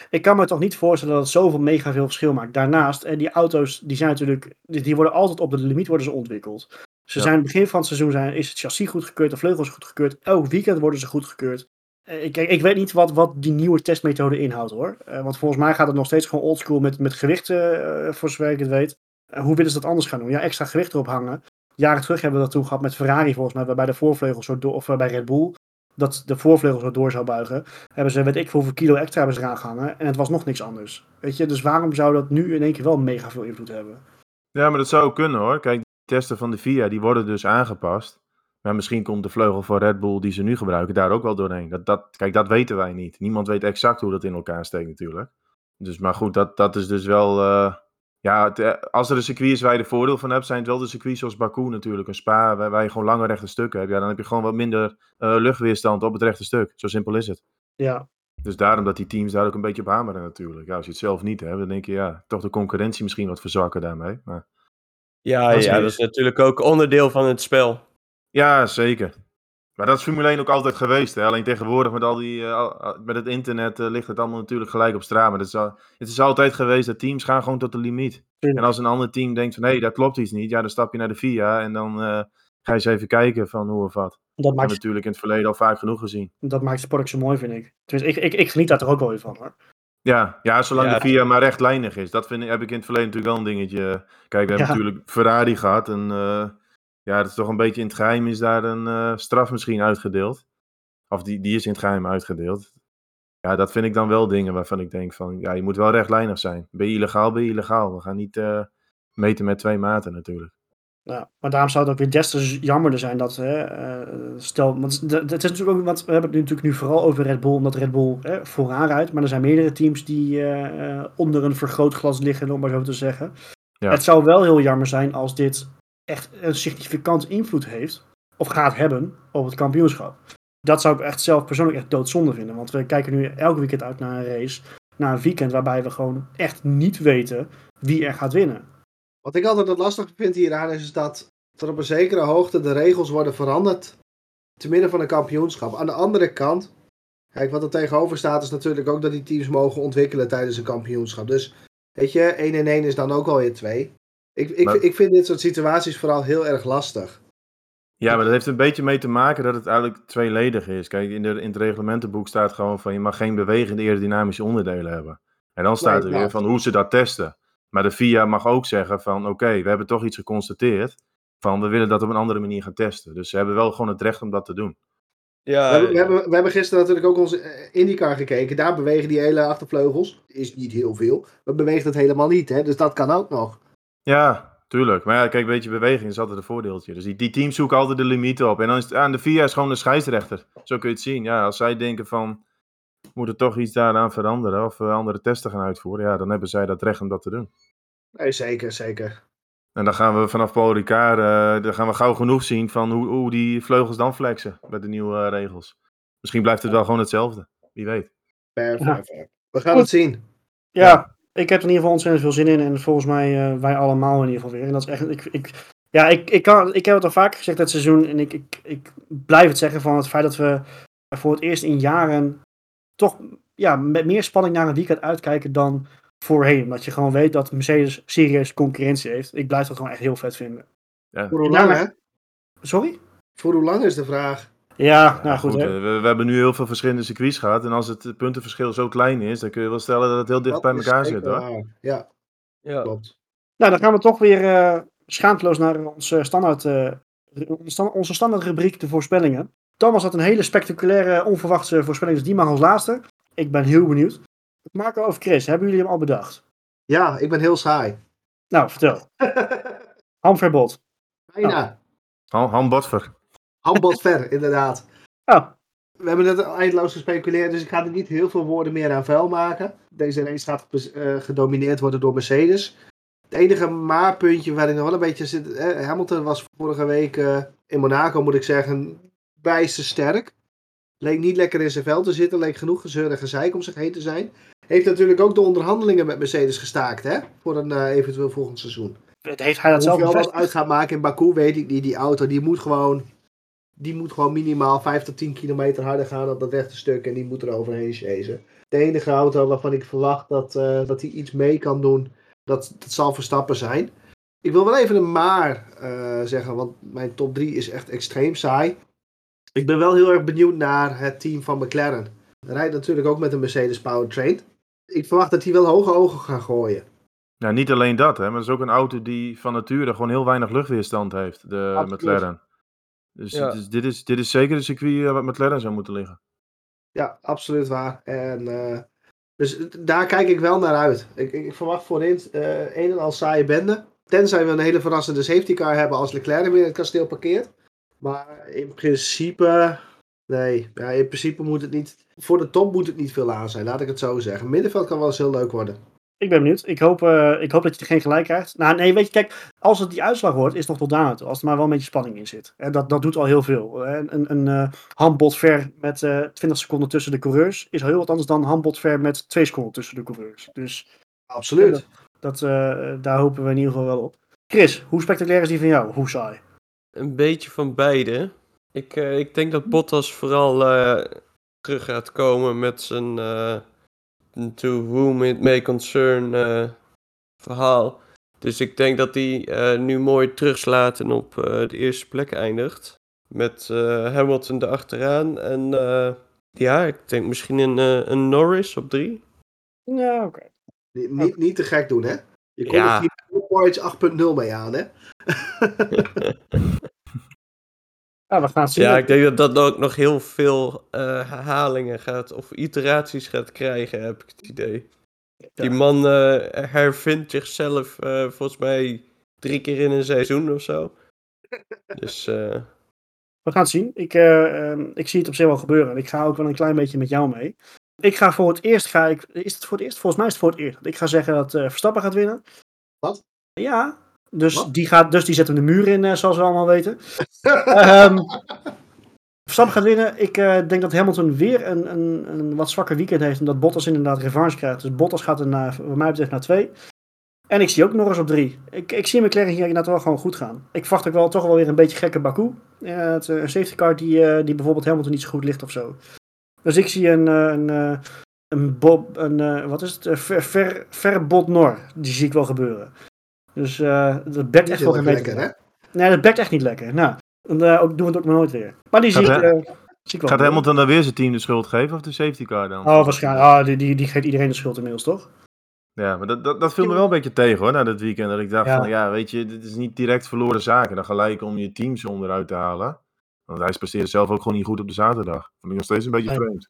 ik kan me toch niet voorstellen dat het zoveel mega veel verschil maakt. Daarnaast, en die auto's die zijn natuurlijk, die, worden altijd op de limiet worden ze ontwikkeld. Ze ja. zijn begin van het seizoen zijn, is het chassis goedgekeurd, de vleugels goedgekeurd. Elk weekend worden ze goedgekeurd. Ik, ik weet niet wat, wat die nieuwe testmethode inhoudt hoor. Uh, want volgens mij gaat het nog steeds gewoon oldschool met, met gewichten, uh, voor zover ik het weet. Uh, hoe willen ze dat anders gaan doen? Ja, extra gewicht erop hangen. Jaren terug hebben we dat toen gehad met Ferrari volgens mij, waarbij de voorvleugel zo door, of bij Red Bull, dat de voorvleugel zo door zou buigen. Hebben ze, weet ik hoeveel kilo extra hebben ze eraan gehangen en het was nog niks anders. Weet je, dus waarom zou dat nu in één keer wel mega veel invloed hebben? Ja, maar dat zou kunnen hoor. Kijk, de testen van de FIA, die worden dus aangepast. Maar misschien komt de vleugel van Red Bull die ze nu gebruiken daar ook wel doorheen. Dat, dat, kijk, dat weten wij niet. Niemand weet exact hoe dat in elkaar steekt natuurlijk. Dus, maar goed, dat, dat is dus wel... Uh, ja, het, eh, als er een circuit is waar je er voordeel van hebt, zijn het wel de circuits zoals Baku natuurlijk. Een Spa, waar, waar je gewoon lange rechte stukken hebt. Ja, dan heb je gewoon wat minder uh, luchtweerstand op het rechte stuk. Zo simpel is het. Ja. Dus daarom dat die teams daar ook een beetje op hameren natuurlijk. Ja, als je het zelf niet hebt, dan denk je, ja, toch de concurrentie misschien wat verzwakken daarmee. Maar... Ja, dat is, ja, dat is natuurlijk ook onderdeel van het spel. Ja, zeker. Maar dat is Formule 1 ook altijd geweest. Hè? Alleen tegenwoordig met, al die, uh, met het internet uh, ligt het allemaal natuurlijk gelijk op straat. Maar het is, al, het is altijd geweest dat teams gaan gewoon tot de limiet. En als een ander team denkt van hé, hey, dat klopt iets niet. Ja, dan stap je naar de FIA en dan uh, ga je eens even kijken van hoe of wat. Dat maakt natuurlijk in het verleden al vaak genoeg gezien. Dat maakt sport zo mooi, vind ik. Dus ik, ik, ik geniet daar toch ook wel weer van hoor. Ja, ja zolang ja, de VIA maar rechtlijnig is. Dat vind ik, heb ik in het verleden natuurlijk wel een dingetje. Kijk, we hebben natuurlijk Ferrari gehad en ja, dat is toch een beetje in het geheim is daar een uh, straf misschien uitgedeeld. Of die, die is in het geheim uitgedeeld. Ja, dat vind ik dan wel dingen waarvan ik denk van, ja, je moet wel rechtlijnig zijn. Ben je illegaal, ben je illegaal. We gaan niet uh, meten met twee maten natuurlijk. Ja, maar daarom zou het ook weer des te jammerder zijn dat, hè, uh, stel, want het is natuurlijk ook, want we hebben het natuurlijk nu vooral over Red Bull, omdat Red Bull hè, vooraan rijdt, maar er zijn meerdere teams die uh, onder een vergrootglas liggen, om maar zo te zeggen. Ja. Het zou wel heel jammer zijn als dit echt een significant invloed heeft, of gaat hebben, op het kampioenschap. Dat zou ik echt zelf persoonlijk echt doodzonde vinden. Want we kijken nu elke weekend uit naar een race, naar een weekend waarbij we gewoon echt niet weten wie er gaat winnen. Wat ik altijd het lastige vind hieraan is, is dat er op een zekere hoogte de regels worden veranderd te midden van een kampioenschap. Aan de andere kant, kijk, wat er tegenover staat is natuurlijk ook dat die teams mogen ontwikkelen tijdens een kampioenschap. Dus, weet je, 1 en 1 is dan ook alweer 2. Ik, ik, ik vind dit soort situaties vooral heel erg lastig. Ja, maar dat heeft een beetje mee te maken dat het eigenlijk tweeledig is. Kijk, in, de, in het reglementenboek staat gewoon van je mag geen bewegende aerodynamische onderdelen hebben. En dan staat er weer van hoe ze dat testen. Maar de FIA mag ook zeggen van oké, we hebben toch iets geconstateerd. Van we willen dat op een andere manier gaan testen. Dus ze hebben wel gewoon het recht om dat te doen. Ja, we, hebben, we, hebben, we hebben gisteren natuurlijk ook onze eh, IndyCar gekeken. Daar bewegen die hele achtervleugels. Is niet heel veel. Maar beweegt het helemaal niet. Hè? Dus dat kan ook nog. Ja, tuurlijk. Maar ja, kijk, een beetje beweging is altijd een voordeeltje. Dus die, die teams zoeken altijd de limieten op. En dan is het, aan de VIA is gewoon de scheidsrechter. Zo kun je het zien. Ja, als zij denken van, moet er toch iets daaraan veranderen of we andere testen gaan uitvoeren, ja, dan hebben zij dat recht om dat te doen. Nee, zeker, zeker. En dan gaan we vanaf Paul Ricard, uh, dan gaan we gauw genoeg zien van hoe, hoe die vleugels dan flexen met de nieuwe uh, regels. Misschien blijft het wel gewoon hetzelfde. Wie weet. Fair, fair. We gaan Goed. het zien. Ja, ik heb er in ieder geval ontzettend veel zin in. En volgens mij uh, wij allemaal in ieder geval weer. En dat is echt, ik, ik, ja, ik, ik, kan, ik heb het al vaker gezegd dit seizoen. En ik, ik, ik blijf het zeggen van het feit dat we voor het eerst in jaren toch ja, met meer spanning naar een weekend uitkijken dan voorheen. Omdat je gewoon weet dat Mercedes serieus concurrentie heeft. Ik blijf dat gewoon echt heel vet vinden. Ja. Voor hoe lang, hè? Sorry? Voor hoe lang is de vraag? Ja, nou goed. goed we, we, hebben nu heel veel verschillende circuits gehad. En als het puntenverschil zo klein is, dan kun je wel stellen dat het heel dicht dat bij elkaar zit, hoor. Ja. ja, klopt. Nou, dan gaan we toch weer uh, schaamteloos naar onze standaard, uh, onze standaard rubriek, de voorspellingen. Thomas had een hele spectaculaire, onverwachte voorspelling, dus die mag als laatste. Ik ben heel benieuwd. Marco of Chris, hebben jullie hem al bedacht? Ja, ik ben heel saai. Nou, vertel. Hamverbod. Bijna. Oh. Hambodver. Hambodver, inderdaad. Oh. We hebben net eindeloos gespeculeerd, dus ik ga er niet heel veel woorden meer aan vuil maken. Deze race gaat uh, gedomineerd worden door Mercedes. Het enige maarpuntje waar ik nog wel een beetje zit. Eh, Hamilton was vorige week uh, in Monaco, moet ik zeggen, bijster sterk. Leek niet lekker in zijn vel te zitten, leek genoeg gezeur en gezeik om zich heen te zijn. Heeft natuurlijk ook de onderhandelingen met Mercedes gestaakt, hè? Voor een uh, eventueel volgend seizoen. Heeft hij dat zelf Hoeveel wat uit gaat maken in Baku, weet ik niet. Die auto, die moet gewoon, die moet gewoon minimaal 5 tot 10 kilometer harder gaan op dat rechte stuk. En die moet er overheen chasen. De enige auto waarvan ik verwacht dat, dat hij iets mee kan doen, dat, dat zal Verstappen zijn. Ik wil wel even een maar uh, zeggen, want mijn top 3 is echt extreem saai. Ik ben wel heel erg benieuwd naar het team van McLaren. Hij rijdt natuurlijk ook met een Mercedes Powertrain. Ik verwacht dat hij wel hoge ogen gaat gooien. Ja, niet alleen dat, hè, maar het is ook een auto die van nature gewoon heel weinig luchtweerstand heeft, de Absoluut. McLaren. Dus, ja. dus, dit, is, dit is zeker een circuit waar McLaren zou moeten liggen. Ja, absoluut waar. En, uh, dus daar kijk ik wel naar uit. Ik, ik, ik verwacht voorin uh, een en al saaie bende. Tenzij we een hele verrassende safety car hebben als Leclerc weer in het kasteel parkeert. Maar in principe, nee, ja, in principe moet het niet, voor de top moet het niet veel aan zijn, laat ik het zo zeggen. Middenveld kan wel eens heel leuk worden. Ik ben benieuwd. Ik hoop, uh, ik hoop dat je er geen gelijk krijgt. Nou, nee, weet je, kijk, als het die uitslag wordt, is het nog tot daar toe. Als er maar wel een beetje spanning in zit. En dat, dat doet al heel veel. Een, een, een uh, handbod ver met uh, eh, 20 seconden tussen de coureurs is al heel wat anders dan handbod ver met 2 seconden tussen de coureurs. Dus, Absoluut. Dat, daar hopen we in ieder geval wel op. Chris, hoe spectaculair is die van jou? Hoe saai? een beetje van beide. Ik, uh, ik denk dat Bottas vooral uh, terug gaat komen met zijn uh, To Whom It May Concern verhaal. Dus ik denk dat hij nu mooi terugslaat en op de eerste plek eindigt. Met Hamilton erachteraan. En ja, ik denk misschien een, een Norris op drie. Ja, oké. Okay. Niet, niet, niet, te gek doen, hè? Je komt ja. er Points 8.0 mee aan, hè? Ja, we gaan zien. Ja, ik denk dat dat ook nog heel veel uh, herhalingen gaat, of iteraties gaat krijgen, heb ik het idee. Die man uh, hervindt zichzelf uh, volgens mij drie keer in een seizoen of zo. Dus. We gaan het zien. Ik, ehm, ik zie het op zich wel gebeuren. Ik ga ook wel een klein beetje met jou mee. Ik ga voor het eerst. Ga ik, is het voor het eerst? Volgens mij is het voor het eerst. Ik ga zeggen dat Verstappen gaat winnen. Wat? Ja, dus die, gaat, dus die zetten de muur in, uh, zoals we allemaal weten. um, Verstappen gaat winnen. Ik uh, denk dat Hamilton weer een, een, een, wat zwakker weekend heeft. Omdat Bottas inderdaad revanche krijgt. Dus Bottas gaat er naar, wat mij betreft naar twee. En ik zie ook nog eens op drie. Ik, ik zie McLaren hier inderdaad wel gewoon goed gaan. Ik verwacht ook wel toch wel weer een beetje gekke Baku. Uh, het, een safety car die, die bijvoorbeeld Hamilton niet zo goed ligt of zo. Dus ik zie een, een, een, Bob, een wat is het? Ver, ver, Verbod Nor. Die zie ik wel gebeuren. Dus uh, dat bekt echt wel een beetje. Lekker, hè? Nee, dat bekt echt niet lekker. Nou, dan uh, ook, doen we het ook maar nooit weer. Maar die zie ik, wel. Gaat Hamilton dan weer zijn team de schuld geven of de safety car dan? Oh, waarschijnlijk. Oh, die, die, die geeft iedereen de schuld inmiddels, toch? Ja, maar dat, dat, dat viel me wel een beetje tegen hoor, na dat weekend. Dat ik dacht ja. van, ja, weet je, dit is niet direct verloren zaken. Dan gelijk om je teams onderuit te halen. Want hij presteerde zelf ook gewoon niet goed op de zaterdag. Vond ik nog steeds een beetje vreemd.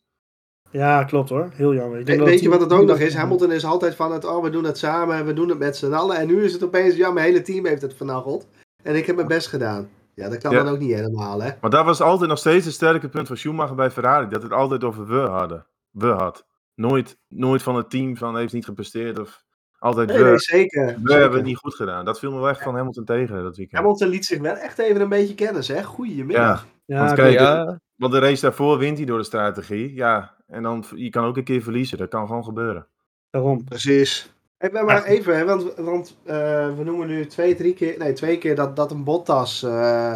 Ja, klopt hoor. Heel jammer. Ik denk weet je wat het ook nog is? Hamilton is altijd van het, oh we doen het samen en we doen het met z'n allen. En nu is het opeens, ja mijn hele team heeft het vernacheld. En ik heb mijn best gedaan. Ja, dat kan ja. dan ook niet helemaal hè. Maar dat was altijd nog steeds het sterke punt van Schumacher bij Ferrari. Dat het altijd over we hadden. We had. Nooit, nooit van het team van heeft niet gepresteerd of Altijd Nee, we. nee, zeker. We zeker. hebben het niet goed gedaan. Dat viel me wel echt van Hamilton tegen dat weekend. Hamilton liet zich wel echt even een beetje kennen, zeg. Goedemiddag. Ja, Want ik- kijk, ja, Want de race daarvoor wint hij door de strategie. Ja, en dan je kan ook een keer verliezen. Dat kan gewoon gebeuren. daarom. Precies. Hey, maar even, hè, want, want eh, we noemen nu twee, drie keer, nee, twee keer dat, dat een Bottas eh,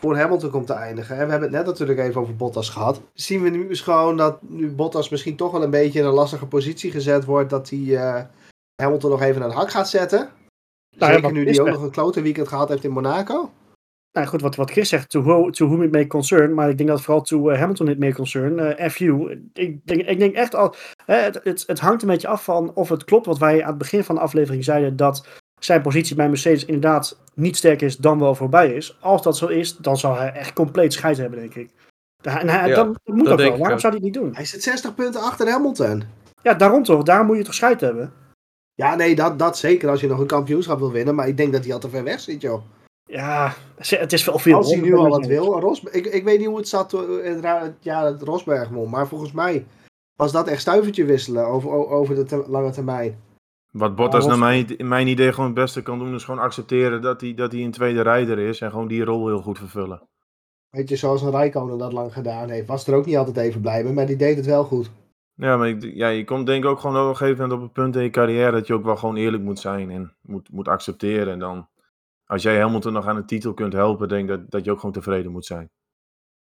voor Hamilton komt te eindigen. En we hebben het net natuurlijk even over Bottas gehad. Zien we nu dus gewoon dat nu Bottas misschien toch wel een beetje in een lastige positie gezet wordt, dat hij eh, Hamilton nog even aan het hak gaat zetten? Nou Zeker nu hij ook nog een klote weekend gehad heeft in Monaco. Nou goed, wat, wat Chris zegt, to, who, to whom it may concern. Maar ik denk dat vooral to eh, Hamilton it may concern. eh FU. Ik denk, ik denk echt al. Hè, het, het, het hangt een beetje af van of het klopt wat wij aan het begin van de aflevering zeiden. Dat zijn positie bij Mercedes inderdaad niet sterk is dan wel voorbij is. Als dat zo is, dan zal hij echt compleet scheid hebben, denk ik. En hij, Ja, dan, dat moet dat ook wel. Waarom zou hij het niet doen? Hij zit 60 punten achter Hamilton. Ja, daarom toch. Daarom moet je toch scheid hebben. Ja, nee, dat, dat zeker als je nog een kampioenschap wil winnen. Maar ik denk dat hij al te ver weg zit, joh. Ja, het is wel veel. Als hij nu al wat wil. Ros, ik, ik weet niet hoe het zat eh, in het ja, het Rosberg won. Maar volgens mij was dat echt stuivertje wisselen over, over de te- lange termijn. Wat Bottas naar mijn, in mijn idee gewoon het beste kan doen, is gewoon accepteren dat hij, dat hij een tweede rijder is. En gewoon die rol heel goed vervullen. Weet je, zoals een Rijkonen dat lang gedaan heeft. Was er ook niet altijd even blij mee, maar die deed het wel goed. Ja, maar ik, ja, je komt denk ik ook gewoon op een gegeven moment op een punt in je carrière dat je ook wel gewoon eerlijk moet zijn en moet, moet accepteren. En dan, als jij Hamilton nog aan de titel kunt helpen, denk ik dat, dat je ook gewoon tevreden moet zijn.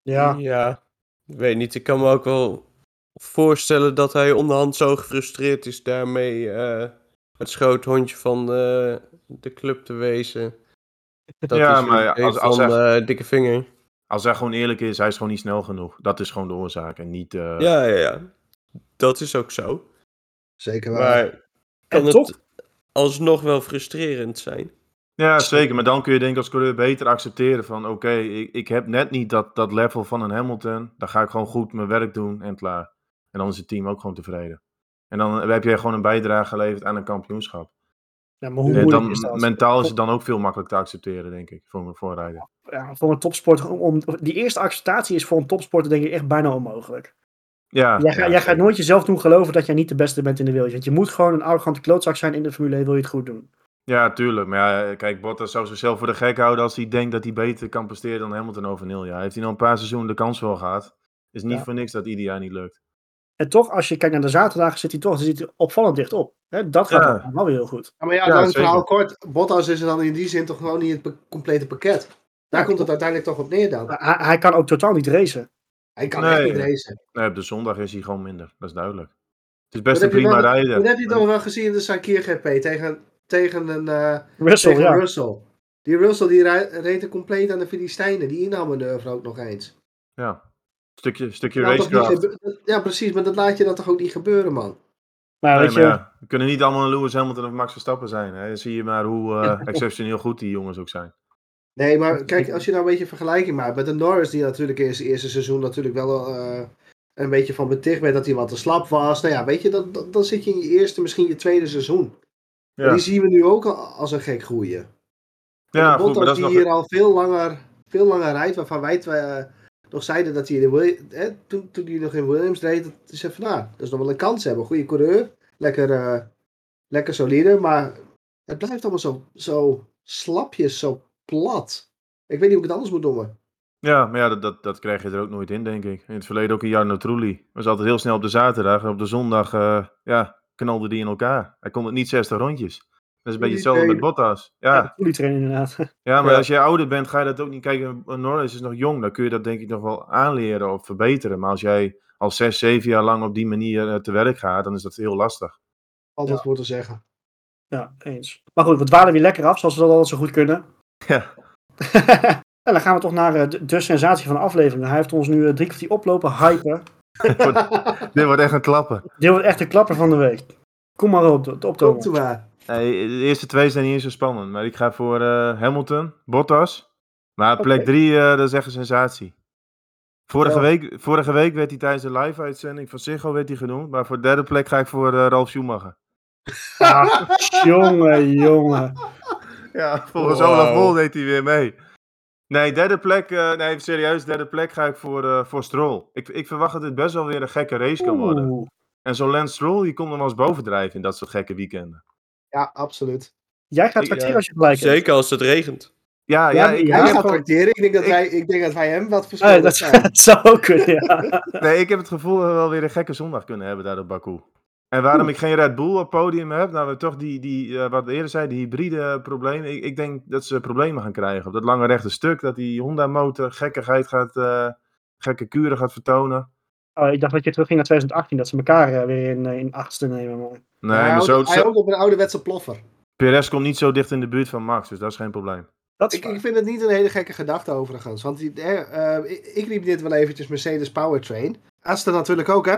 Ja, ja, ik weet niet. Ik kan me ook wel voorstellen dat hij onderhand zo gefrustreerd is daarmee eh, het schoothondje van eh, de club te wezen. Dat Ja, is maar als- als van hij- eh, dikke vinger. Als hij gewoon eerlijk is, hij is gewoon niet snel genoeg. Dat is gewoon de oorzaak en niet... eh, Ja, ja, ja. Dat is ook zo. Zeker waar. Maar kan En het toch- alsnog wel frustrerend zijn? Ja, zeker. Maar dan kun je denk ik als coureur beter accepteren van... Oké, ik, ik heb net niet dat, dat level van een Hamilton. Dan ga ik gewoon goed mijn werk doen en klaar. En dan is het team ook gewoon tevreden. En dan heb je gewoon een bijdrage geleverd aan een kampioenschap. ja maar hoe En moeilijk dan, is dat? mentaal is het dan ook veel makkelijker te accepteren, denk ik, voor, een rijder. ja, voor een topsporter, om, die eerste acceptatie is voor een topsporter denk ik echt bijna onmogelijk. Ja, jij, ga- ja, jij gaat nooit jezelf doen geloven dat jij niet de beste bent in de wereld. Want je moet gewoon een arrogante klootzak zijn in de Formule 1, wil je het goed doen. Ja, tuurlijk. Maar ja, kijk, Bottas zou zichzelf voor de gek houden als hij denkt dat hij beter kan presteren dan Hamilton over een jaar. Heeft hij nou een paar seizoenen de kans wel gehad. Is niet Ja. voor niks dat ieder jaar niet lukt. En toch, als je kijkt naar de zaterdagen, zit hij toch zit hij opvallend dicht op. Hè, dat gaat Ja. wel- wel weer heel goed. Ja, maar ja, zeker. verhaal kort. Bottas is er dan in die zin toch gewoon niet het complete pakket. Daar Ja, komt het uiteindelijk toch op neer dan. Hij, hij kan ook totaal niet racen. Hij kan Nee. echt niet racen. Nee, op de zondag is hij gewoon minder. Dat is duidelijk. Het is Dat best een prima wel, rijder. dat heb je toch wel gezien in de Sakir GP tegen, tegen een eh, Russell, tegen ja. Russell. Die Russell die reed er compleet aan de Filistijnen. Die inhaalmanoeuvre ook nog eens. Ja. Stukje, stukje Dat niet ja, precies. Maar dat laat je dan toch ook niet gebeuren, man. Maar Nee, weet maar je, ja, we kunnen niet allemaal een Lewis Hamilton of Max Verstappen zijn. Hè. Dan zie je maar hoe eh, exceptioneel goed die jongens ook zijn. Nee, maar kijk, als je nou een beetje vergelijking maakt met de Norris, die natuurlijk in zijn eerste seizoen natuurlijk wel eh, een beetje van beticht werd dat hij wat te slap was. Nou ja, weet je, dan, dan, dan zit je in je eerste, misschien je tweede seizoen. Ja, die zien we nu ook al als een gek groeien. ja goed, maar dat is die nog... hier al veel langer, veel langer rijdt, waarvan wij eh, nog zeiden dat hij in de Wil- hè, toen, toen hij nog in Williams reed, dat is even nou, dat is nog wel een kans hebben. Goede coureur, lekker, eh, lekker solide, maar het blijft allemaal zo, zo slapjes, zo plat. Ik weet niet hoe ik het anders moet noemen. Ja, maar ja, dat, dat, dat krijg je er ook nooit in, denk ik. In het verleden ook een Jarno Trulli. Was altijd heel snel op de zaterdag. En op de zondag, eh, ja, knalde die in elkaar. Hij kon het niet 60 rondjes. Dat is een beetje hetzelfde met Bottas. Ja, ja. trainen inderdaad. ja maar Ja. als je ouder bent, ga je dat ook niet kijken. Norris is nog jong, dan kun je dat denk ik nog wel aanleren of verbeteren. Maar als jij al 6, 7 jaar lang op die manier eh, te werk gaat, dan is dat heel lastig. Altijd voor te zeggen. Ja, eens. Maar goed, we dwalen weer lekker af, zoals we dat altijd zo goed kunnen. Ja. en dan gaan we toch naar eh, de, de sensatie van de aflevering. Hij heeft ons nu eh, drie kwartier oplopen, hypen. Dit wordt echt een klappen. Dit wordt echt de klapper van de week. Kom maar op, de, de Komt optomen. maar. Nee, de eerste twee zijn niet eens zo spannend. Maar ik ga voor eh, Hamilton, Bottas. Maar plek Oké. drie, eh, dat is echt een sensatie. Vorige, Ja. week, vorige week werd hij tijdens de live-uitzending van Ziggo werd hij genoemd. Maar voor de derde plek ga ik voor eh, Ralf Schumacher. Ah, jongen, jongen. Ja, volgens Wow. Olaf Mol deed hij weer mee. Nee, derde plek, eh, nee, serieus, derde plek ga ik voor, eh voor Stroll. Ik, ik verwacht dat dit best wel weer een gekke race kan worden. Oeh. En zo'n Lance Stroll, die komt nog wel eens bovendrijven in dat soort gekke weekenden. Ja, absoluut. Jij gaat Ik- tracteren ja. als je gelijk hebt. Zeker als het regent. Ja, ja, Ja, ik, ik gaat heb gewoon- tracteren. Ik denk, dat ik- wij, ik denk dat wij hem wat Oh, verschillend dat, zijn. dat zou ook kunnen, ja. nee, ik heb het gevoel dat we wel weer een gekke zondag kunnen hebben daar op Baku. En waarom ik geen Red Bull op podium heb, nou we toch die, die eh, wat we eerder zeiden, die hybride problemen. Ik, ik denk dat ze problemen gaan krijgen op dat lange rechte stuk. Dat die Honda motor gekkigheid gaat, eh, gekke kuren gaat vertonen. Oh, ik dacht dat je terugging naar 2018, dat ze elkaar eh, weer in, in achtste nemen. Maar... Nee, hij, maar houdt, zo, hij houdt op een ouderwetse ploffer. Perez komt niet zo dicht in de buurt van Max, dus dat is geen probleem. Dat is Ik, vind het niet een hele gekke gedachte overigens. Want die, ik, ik riep dit wel eventjes Mercedes Powertrain. Aston natuurlijk ook, hè?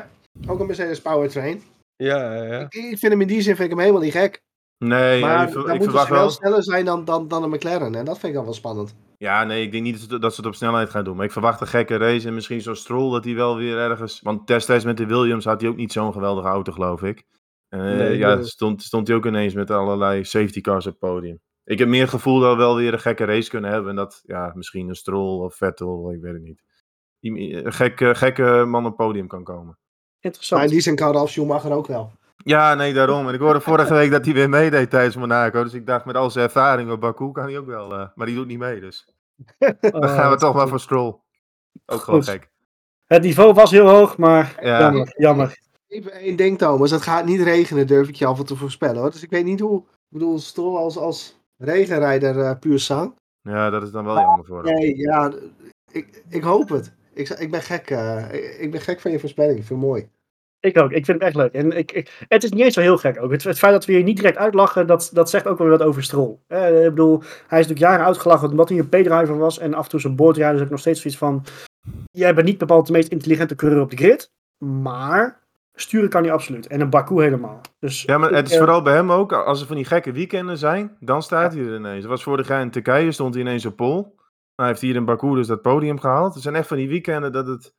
Ook een Mercedes Powertrain. Ja, ja, ja. Ik, ik vind hem in die zin vind ik hem helemaal niet gek. Nee, ja, maar ik, dan ik moeten verwacht ze wel wel. sneller zijn dan, dan, dan een McLaren. En dat vind ik dan wel spannend. Ja, nee, ik denk niet dat ze, het op snelheid gaan doen. Maar ik verwacht een gekke race en misschien zo'n Stroll dat hij wel weer ergens... Want destijds met de Williams had hij ook niet zo'n geweldige auto, geloof ik. Eh, Nee, ja, nee. stond, stond hij ook ineens met allerlei safety cars op het podium. Ik heb meer het gevoel dat we wel weer een gekke race kunnen hebben. En dat, ja, misschien een Stroll of Vettel, ik weet het niet. Een gekke, gekke man op het podium kan komen. Interessant. Maar in die zin kan Ralf Schumacher ook wel. Ja, nee, daarom. En ik hoorde vorige week dat hij weer meedeed tijdens Monaco. Dus ik dacht, met al zijn ervaring op Baku kan hij ook wel. eh, maar die doet niet mee, dus. Dan gaan we toch maar voor Stroll. Ook gewoon Goed. gek. Het niveau was heel hoog, maar Ja. jammer. jammer. Even één ding, Thomas. Het gaat niet regenen, durf ik je al te voorspellen. Hoor. Dus ik weet niet hoe. Ik bedoel, Stroll als, als regenrijder eh, puur zang. Ja, dat is dan wel jammer voor hem. Nee, ja, ik, ik hoop het. Ik, ik ben gek. eh, ik, ben gek van je voorspelling. Ik vind het mooi. Ik ook. Ik vind het echt leuk. En ik, ik, het is niet eens zo heel gek ook. Het, het feit dat we hier niet direct uitlachen, dat, dat zegt ook wel weer wat over Stroll. Eh, ik bedoel, hij is natuurlijk jaren uitgelachen omdat hij een P-driver was. En af en toe zijn boordrijder is ook nog steeds zoiets van... Jij bent niet bepaald de meest intelligente coureur op de grid. Maar sturen kan hij absoluut. En een Baku helemaal. Dus Ja, maar ik, het is eh, vooral bij hem ook, als er van die gekke weekenden zijn, dan staat hij er ineens. Dat was vorig jaar in Turkije, stond hij ineens op pol. Hij heeft hier in Baku dus dat podium gehaald. Er zijn echt van die weekenden dat het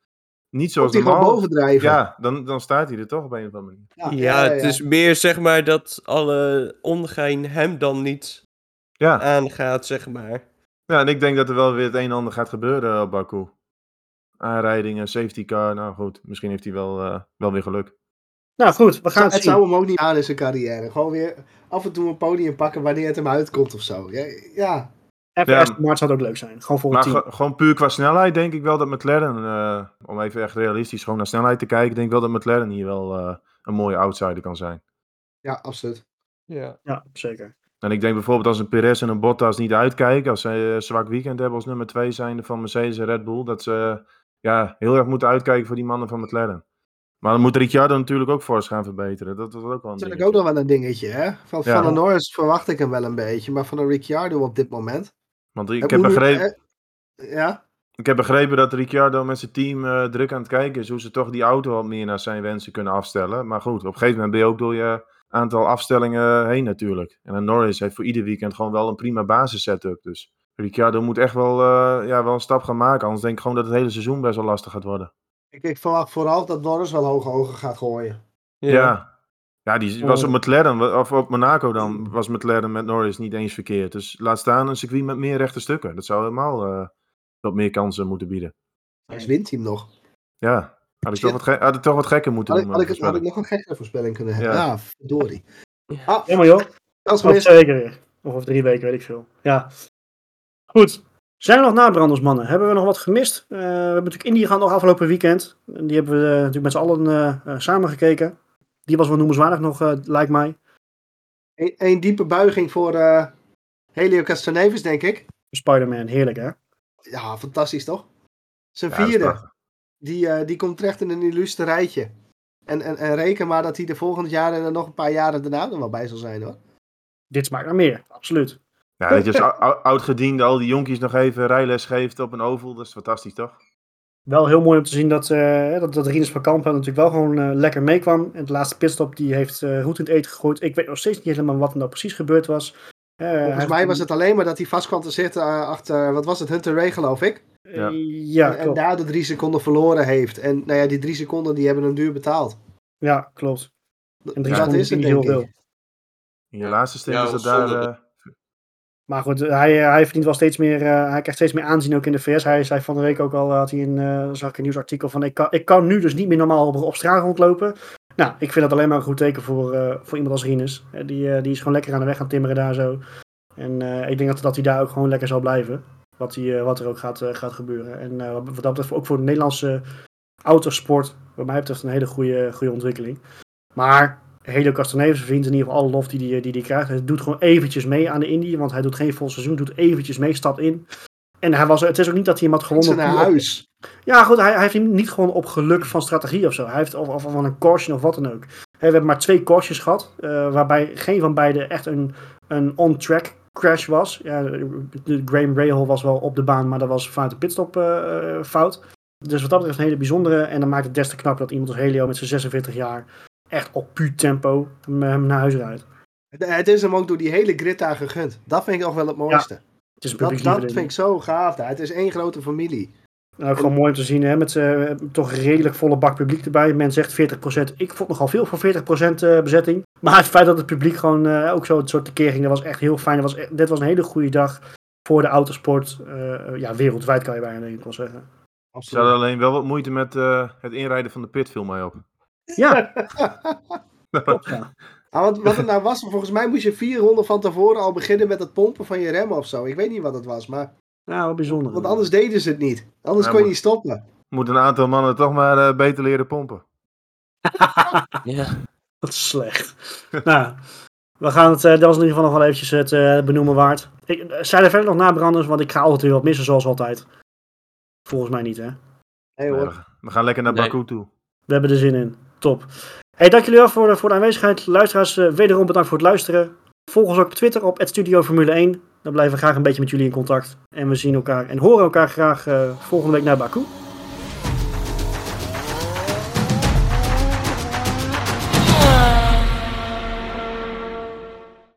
niet zoals Komt hij gewoon normaal... bovendrijven. Ja, dan, dan staat hij er toch op een of andere manier. Ja, het is meer zeg maar dat alle ongein hem dan niet Ja. aangaat, zeg maar. ja, en ik denk dat er wel weer het een en ander gaat gebeuren op Baku. Aanrijdingen, safety car, nou goed, misschien heeft hij wel, eh, wel weer geluk. Nou goed, we gaan Het het zou hem ook niet aan in zijn carrière. Gewoon weer af en toe een podium pakken wanneer het hem uitkomt of zo. Ja, ja. En voor Ja. Aston Martin zou het ook leuk zijn. Gewoon voor Maar het team. ge- gewoon puur qua snelheid denk ik wel dat McLaren, eh, om even echt realistisch gewoon naar snelheid te kijken, denk ik wel dat McLaren hier wel eh, een mooie outsider kan zijn. ja, absoluut. Ja. Ja, zeker. En ik denk bijvoorbeeld als een Perez en een Bottas niet uitkijken, als ze een zwak weekend hebben als nummer 2 zijnde van Mercedes en Red Bull, dat ze ja, heel erg moeten uitkijken voor die mannen van McLaren. Maar dan moet Ricciardo natuurlijk ook fors gaan verbeteren. Dat is ook wel een Dat is ook nog wel een dingetje, hè? Van, Ja. van een Norris verwacht ik hem wel een beetje, maar van een Ricciardo op dit moment. Want ik heb, begrepen, eh, Ja, ik heb begrepen dat Ricciardo met zijn team eh, druk aan het kijken is hoe ze toch die auto wat meer naar zijn wensen kunnen afstellen. Maar goed, op een gegeven moment ben je ook door je aantal afstellingen heen natuurlijk. En een Norris heeft voor ieder weekend gewoon wel een prima basis setup. Dus Ricciardo moet echt wel, eh, ja, wel een stap gaan maken. Anders denk ik gewoon dat het hele seizoen best wel lastig gaat worden. ik, ik verwacht vooral dat Norris wel hoge ogen gaat gooien. Ja. Ja, die was op. McLaren, of op Monaco dan, was McLaren met Norris niet eens verkeerd. Dus laat staan een circuit met meer rechte stukken. Dat zou helemaal eh, wat meer kansen moeten bieden. Hij wint hij hem nog. Ja, had ik, toch wat, had ik toch wat gekker moeten Had ik, doen. had, ik, had ik nog een gekke voorspelling kunnen hebben. Ja. Ja, verdorie. Ah, Helemaal joh. gemist. twee weken weer. Of over drie weken, weet ik veel. Ja. Goed. Zijn er nog nabranders, mannen? Hebben we nog wat gemist? Eh, we hebben natuurlijk Indië gehad nog afgelopen weekend. En Die hebben we eh, natuurlijk met z'n allen eh, eh, samen gekeken. Die was wel noemenswaardig nog, eh, lijkt mij. Een, een diepe buiging voor eh Helio Castroneves, denk ik. Spider-Man, heerlijk hè? Ja, fantastisch toch? Zijn Ja, vierde. Die, eh, die komt terecht in een illustre rijtje. En, en, en reken maar dat hij de volgende jaren en dan nog een paar jaren daarna er wel bij zal zijn hoor. Dit smaakt naar meer, absoluut. Ja, dat je als oud-gediende al die jonkies nog even rijles geeft op een oval. Dat is fantastisch, toch? Wel heel mooi om te zien dat, eh dat, dat Rinus van Kampen natuurlijk wel gewoon eh, lekker meekwam. En de laatste pitstop die heeft eh roet in het eten gegooid. Ik weet nog steeds niet helemaal wat er nou precies gebeurd was. Eh, Volgens mij was het alleen maar dat hij vast kwam te zitten eh, achter, wat was het, Hunter Ray geloof ik. Ja, Ja. ja en, daar de drie seconden verloren heeft. En nou ja, die drie seconden die hebben hem duur betaald. Ja, klopt. En drie dat seconden is het niet heel ik. veel. In je laatste stint Ja, is dat daar... eh, Maar goed, eh, hij, hij verdient wel steeds meer, eh, hij krijgt steeds meer aanzien ook in de VS. Hij zei van de week ook al, had hij een, eh, zag ik een nieuwsartikel van, ik kan, ik kan nu dus niet meer normaal op, op straat rondlopen. Nou, ik vind dat alleen maar een goed teken voor, uh, voor iemand als Rinus. die, uh, die is gewoon lekker aan de weg gaan timmeren daar zo. En uh, ik denk dat, dat hij daar ook gewoon lekker zal blijven. Wat, hij, wat er ook gaat, gaat gebeuren. En wat dat betreft ook voor de Nederlandse autosport, wat mij betreft, een hele goede, goede ontwikkeling. Maar Helo Castroneves verdient in ieder geval alle lof die hij die, die krijgt. Hij doet gewoon eventjes mee aan de Indy, want hij doet geen vol seizoen, doet eventjes mee, stapt in. En hij was, het is ook niet dat hij hem had gewonnen. naar huis. Ja, goed, hij, hij, heeft hem niet gewoon op geluk van strategie of zo. Hij heeft of, of van een caution of wat dan ook. we hebben maar twee cautions gehad, uh, waarbij geen van beide echt een, een on-track crash was. Ja, de Graham Rahal was wel op de baan, maar dat was vanuit de pitstop uh, fout. Dus wat dat betreft een hele bijzondere. En dan maakt het des te knap dat iemand als Helio met zijn 46 jaar echt op puur tempo hem naar huis rijdt. Het is hem ook door die hele grid daar gegund. Dat vind ik nog wel het mooiste. Ja, het is dat dat vind ik zo gaaf. Daar. Het is één grote familie. Nou, gewoon mooi om te zien, hè, met uh, toch redelijk volle bak publiek erbij. Men zegt 40%. Ik vond nogal veel voor 40% uh, bezetting. Maar het feit dat het publiek gewoon uh, ook zo het soort tekeer ging, dat was echt heel fijn. Dat was, dit was een hele goede dag voor de autosport. Uh, ja, wereldwijd kan je bijna denk ik wel zeggen. Ze hadden alleen wel wat moeite met het inrijden van de pit, viel mij op. Ja. Klopt, ja. Ah, wat, wat het nou was, volgens mij moest je vier ronden van tevoren al beginnen met het pompen van je remmen of zo. Ik weet niet wat het was, maar... Nou, wat bijzonder. Want anders deden ze het niet. Anders kon je niet stoppen. Moet een aantal mannen toch maar uh, beter leren pompen. ja. Wat slecht. nou, we gaan het, uh, dat was in ieder geval nog wel eventjes het uh, benoemen waard. Ik, zijn er verder nog nabranders, want ik ga altijd weer wat missen zoals altijd. Volgens mij niet, hè? Nee hoor. we gaan lekker naar nee. Baku toe. We hebben er zin in. Top. Hey, dank jullie wel voor, voor de aanwezigheid. Luisteraars, uh, wederom bedankt voor het luisteren. Volg ons ook op Twitter op Studio Formule 1. Dan blijven we graag een beetje met jullie in contact. En we zien elkaar en horen elkaar graag uh, volgende week naar Baku.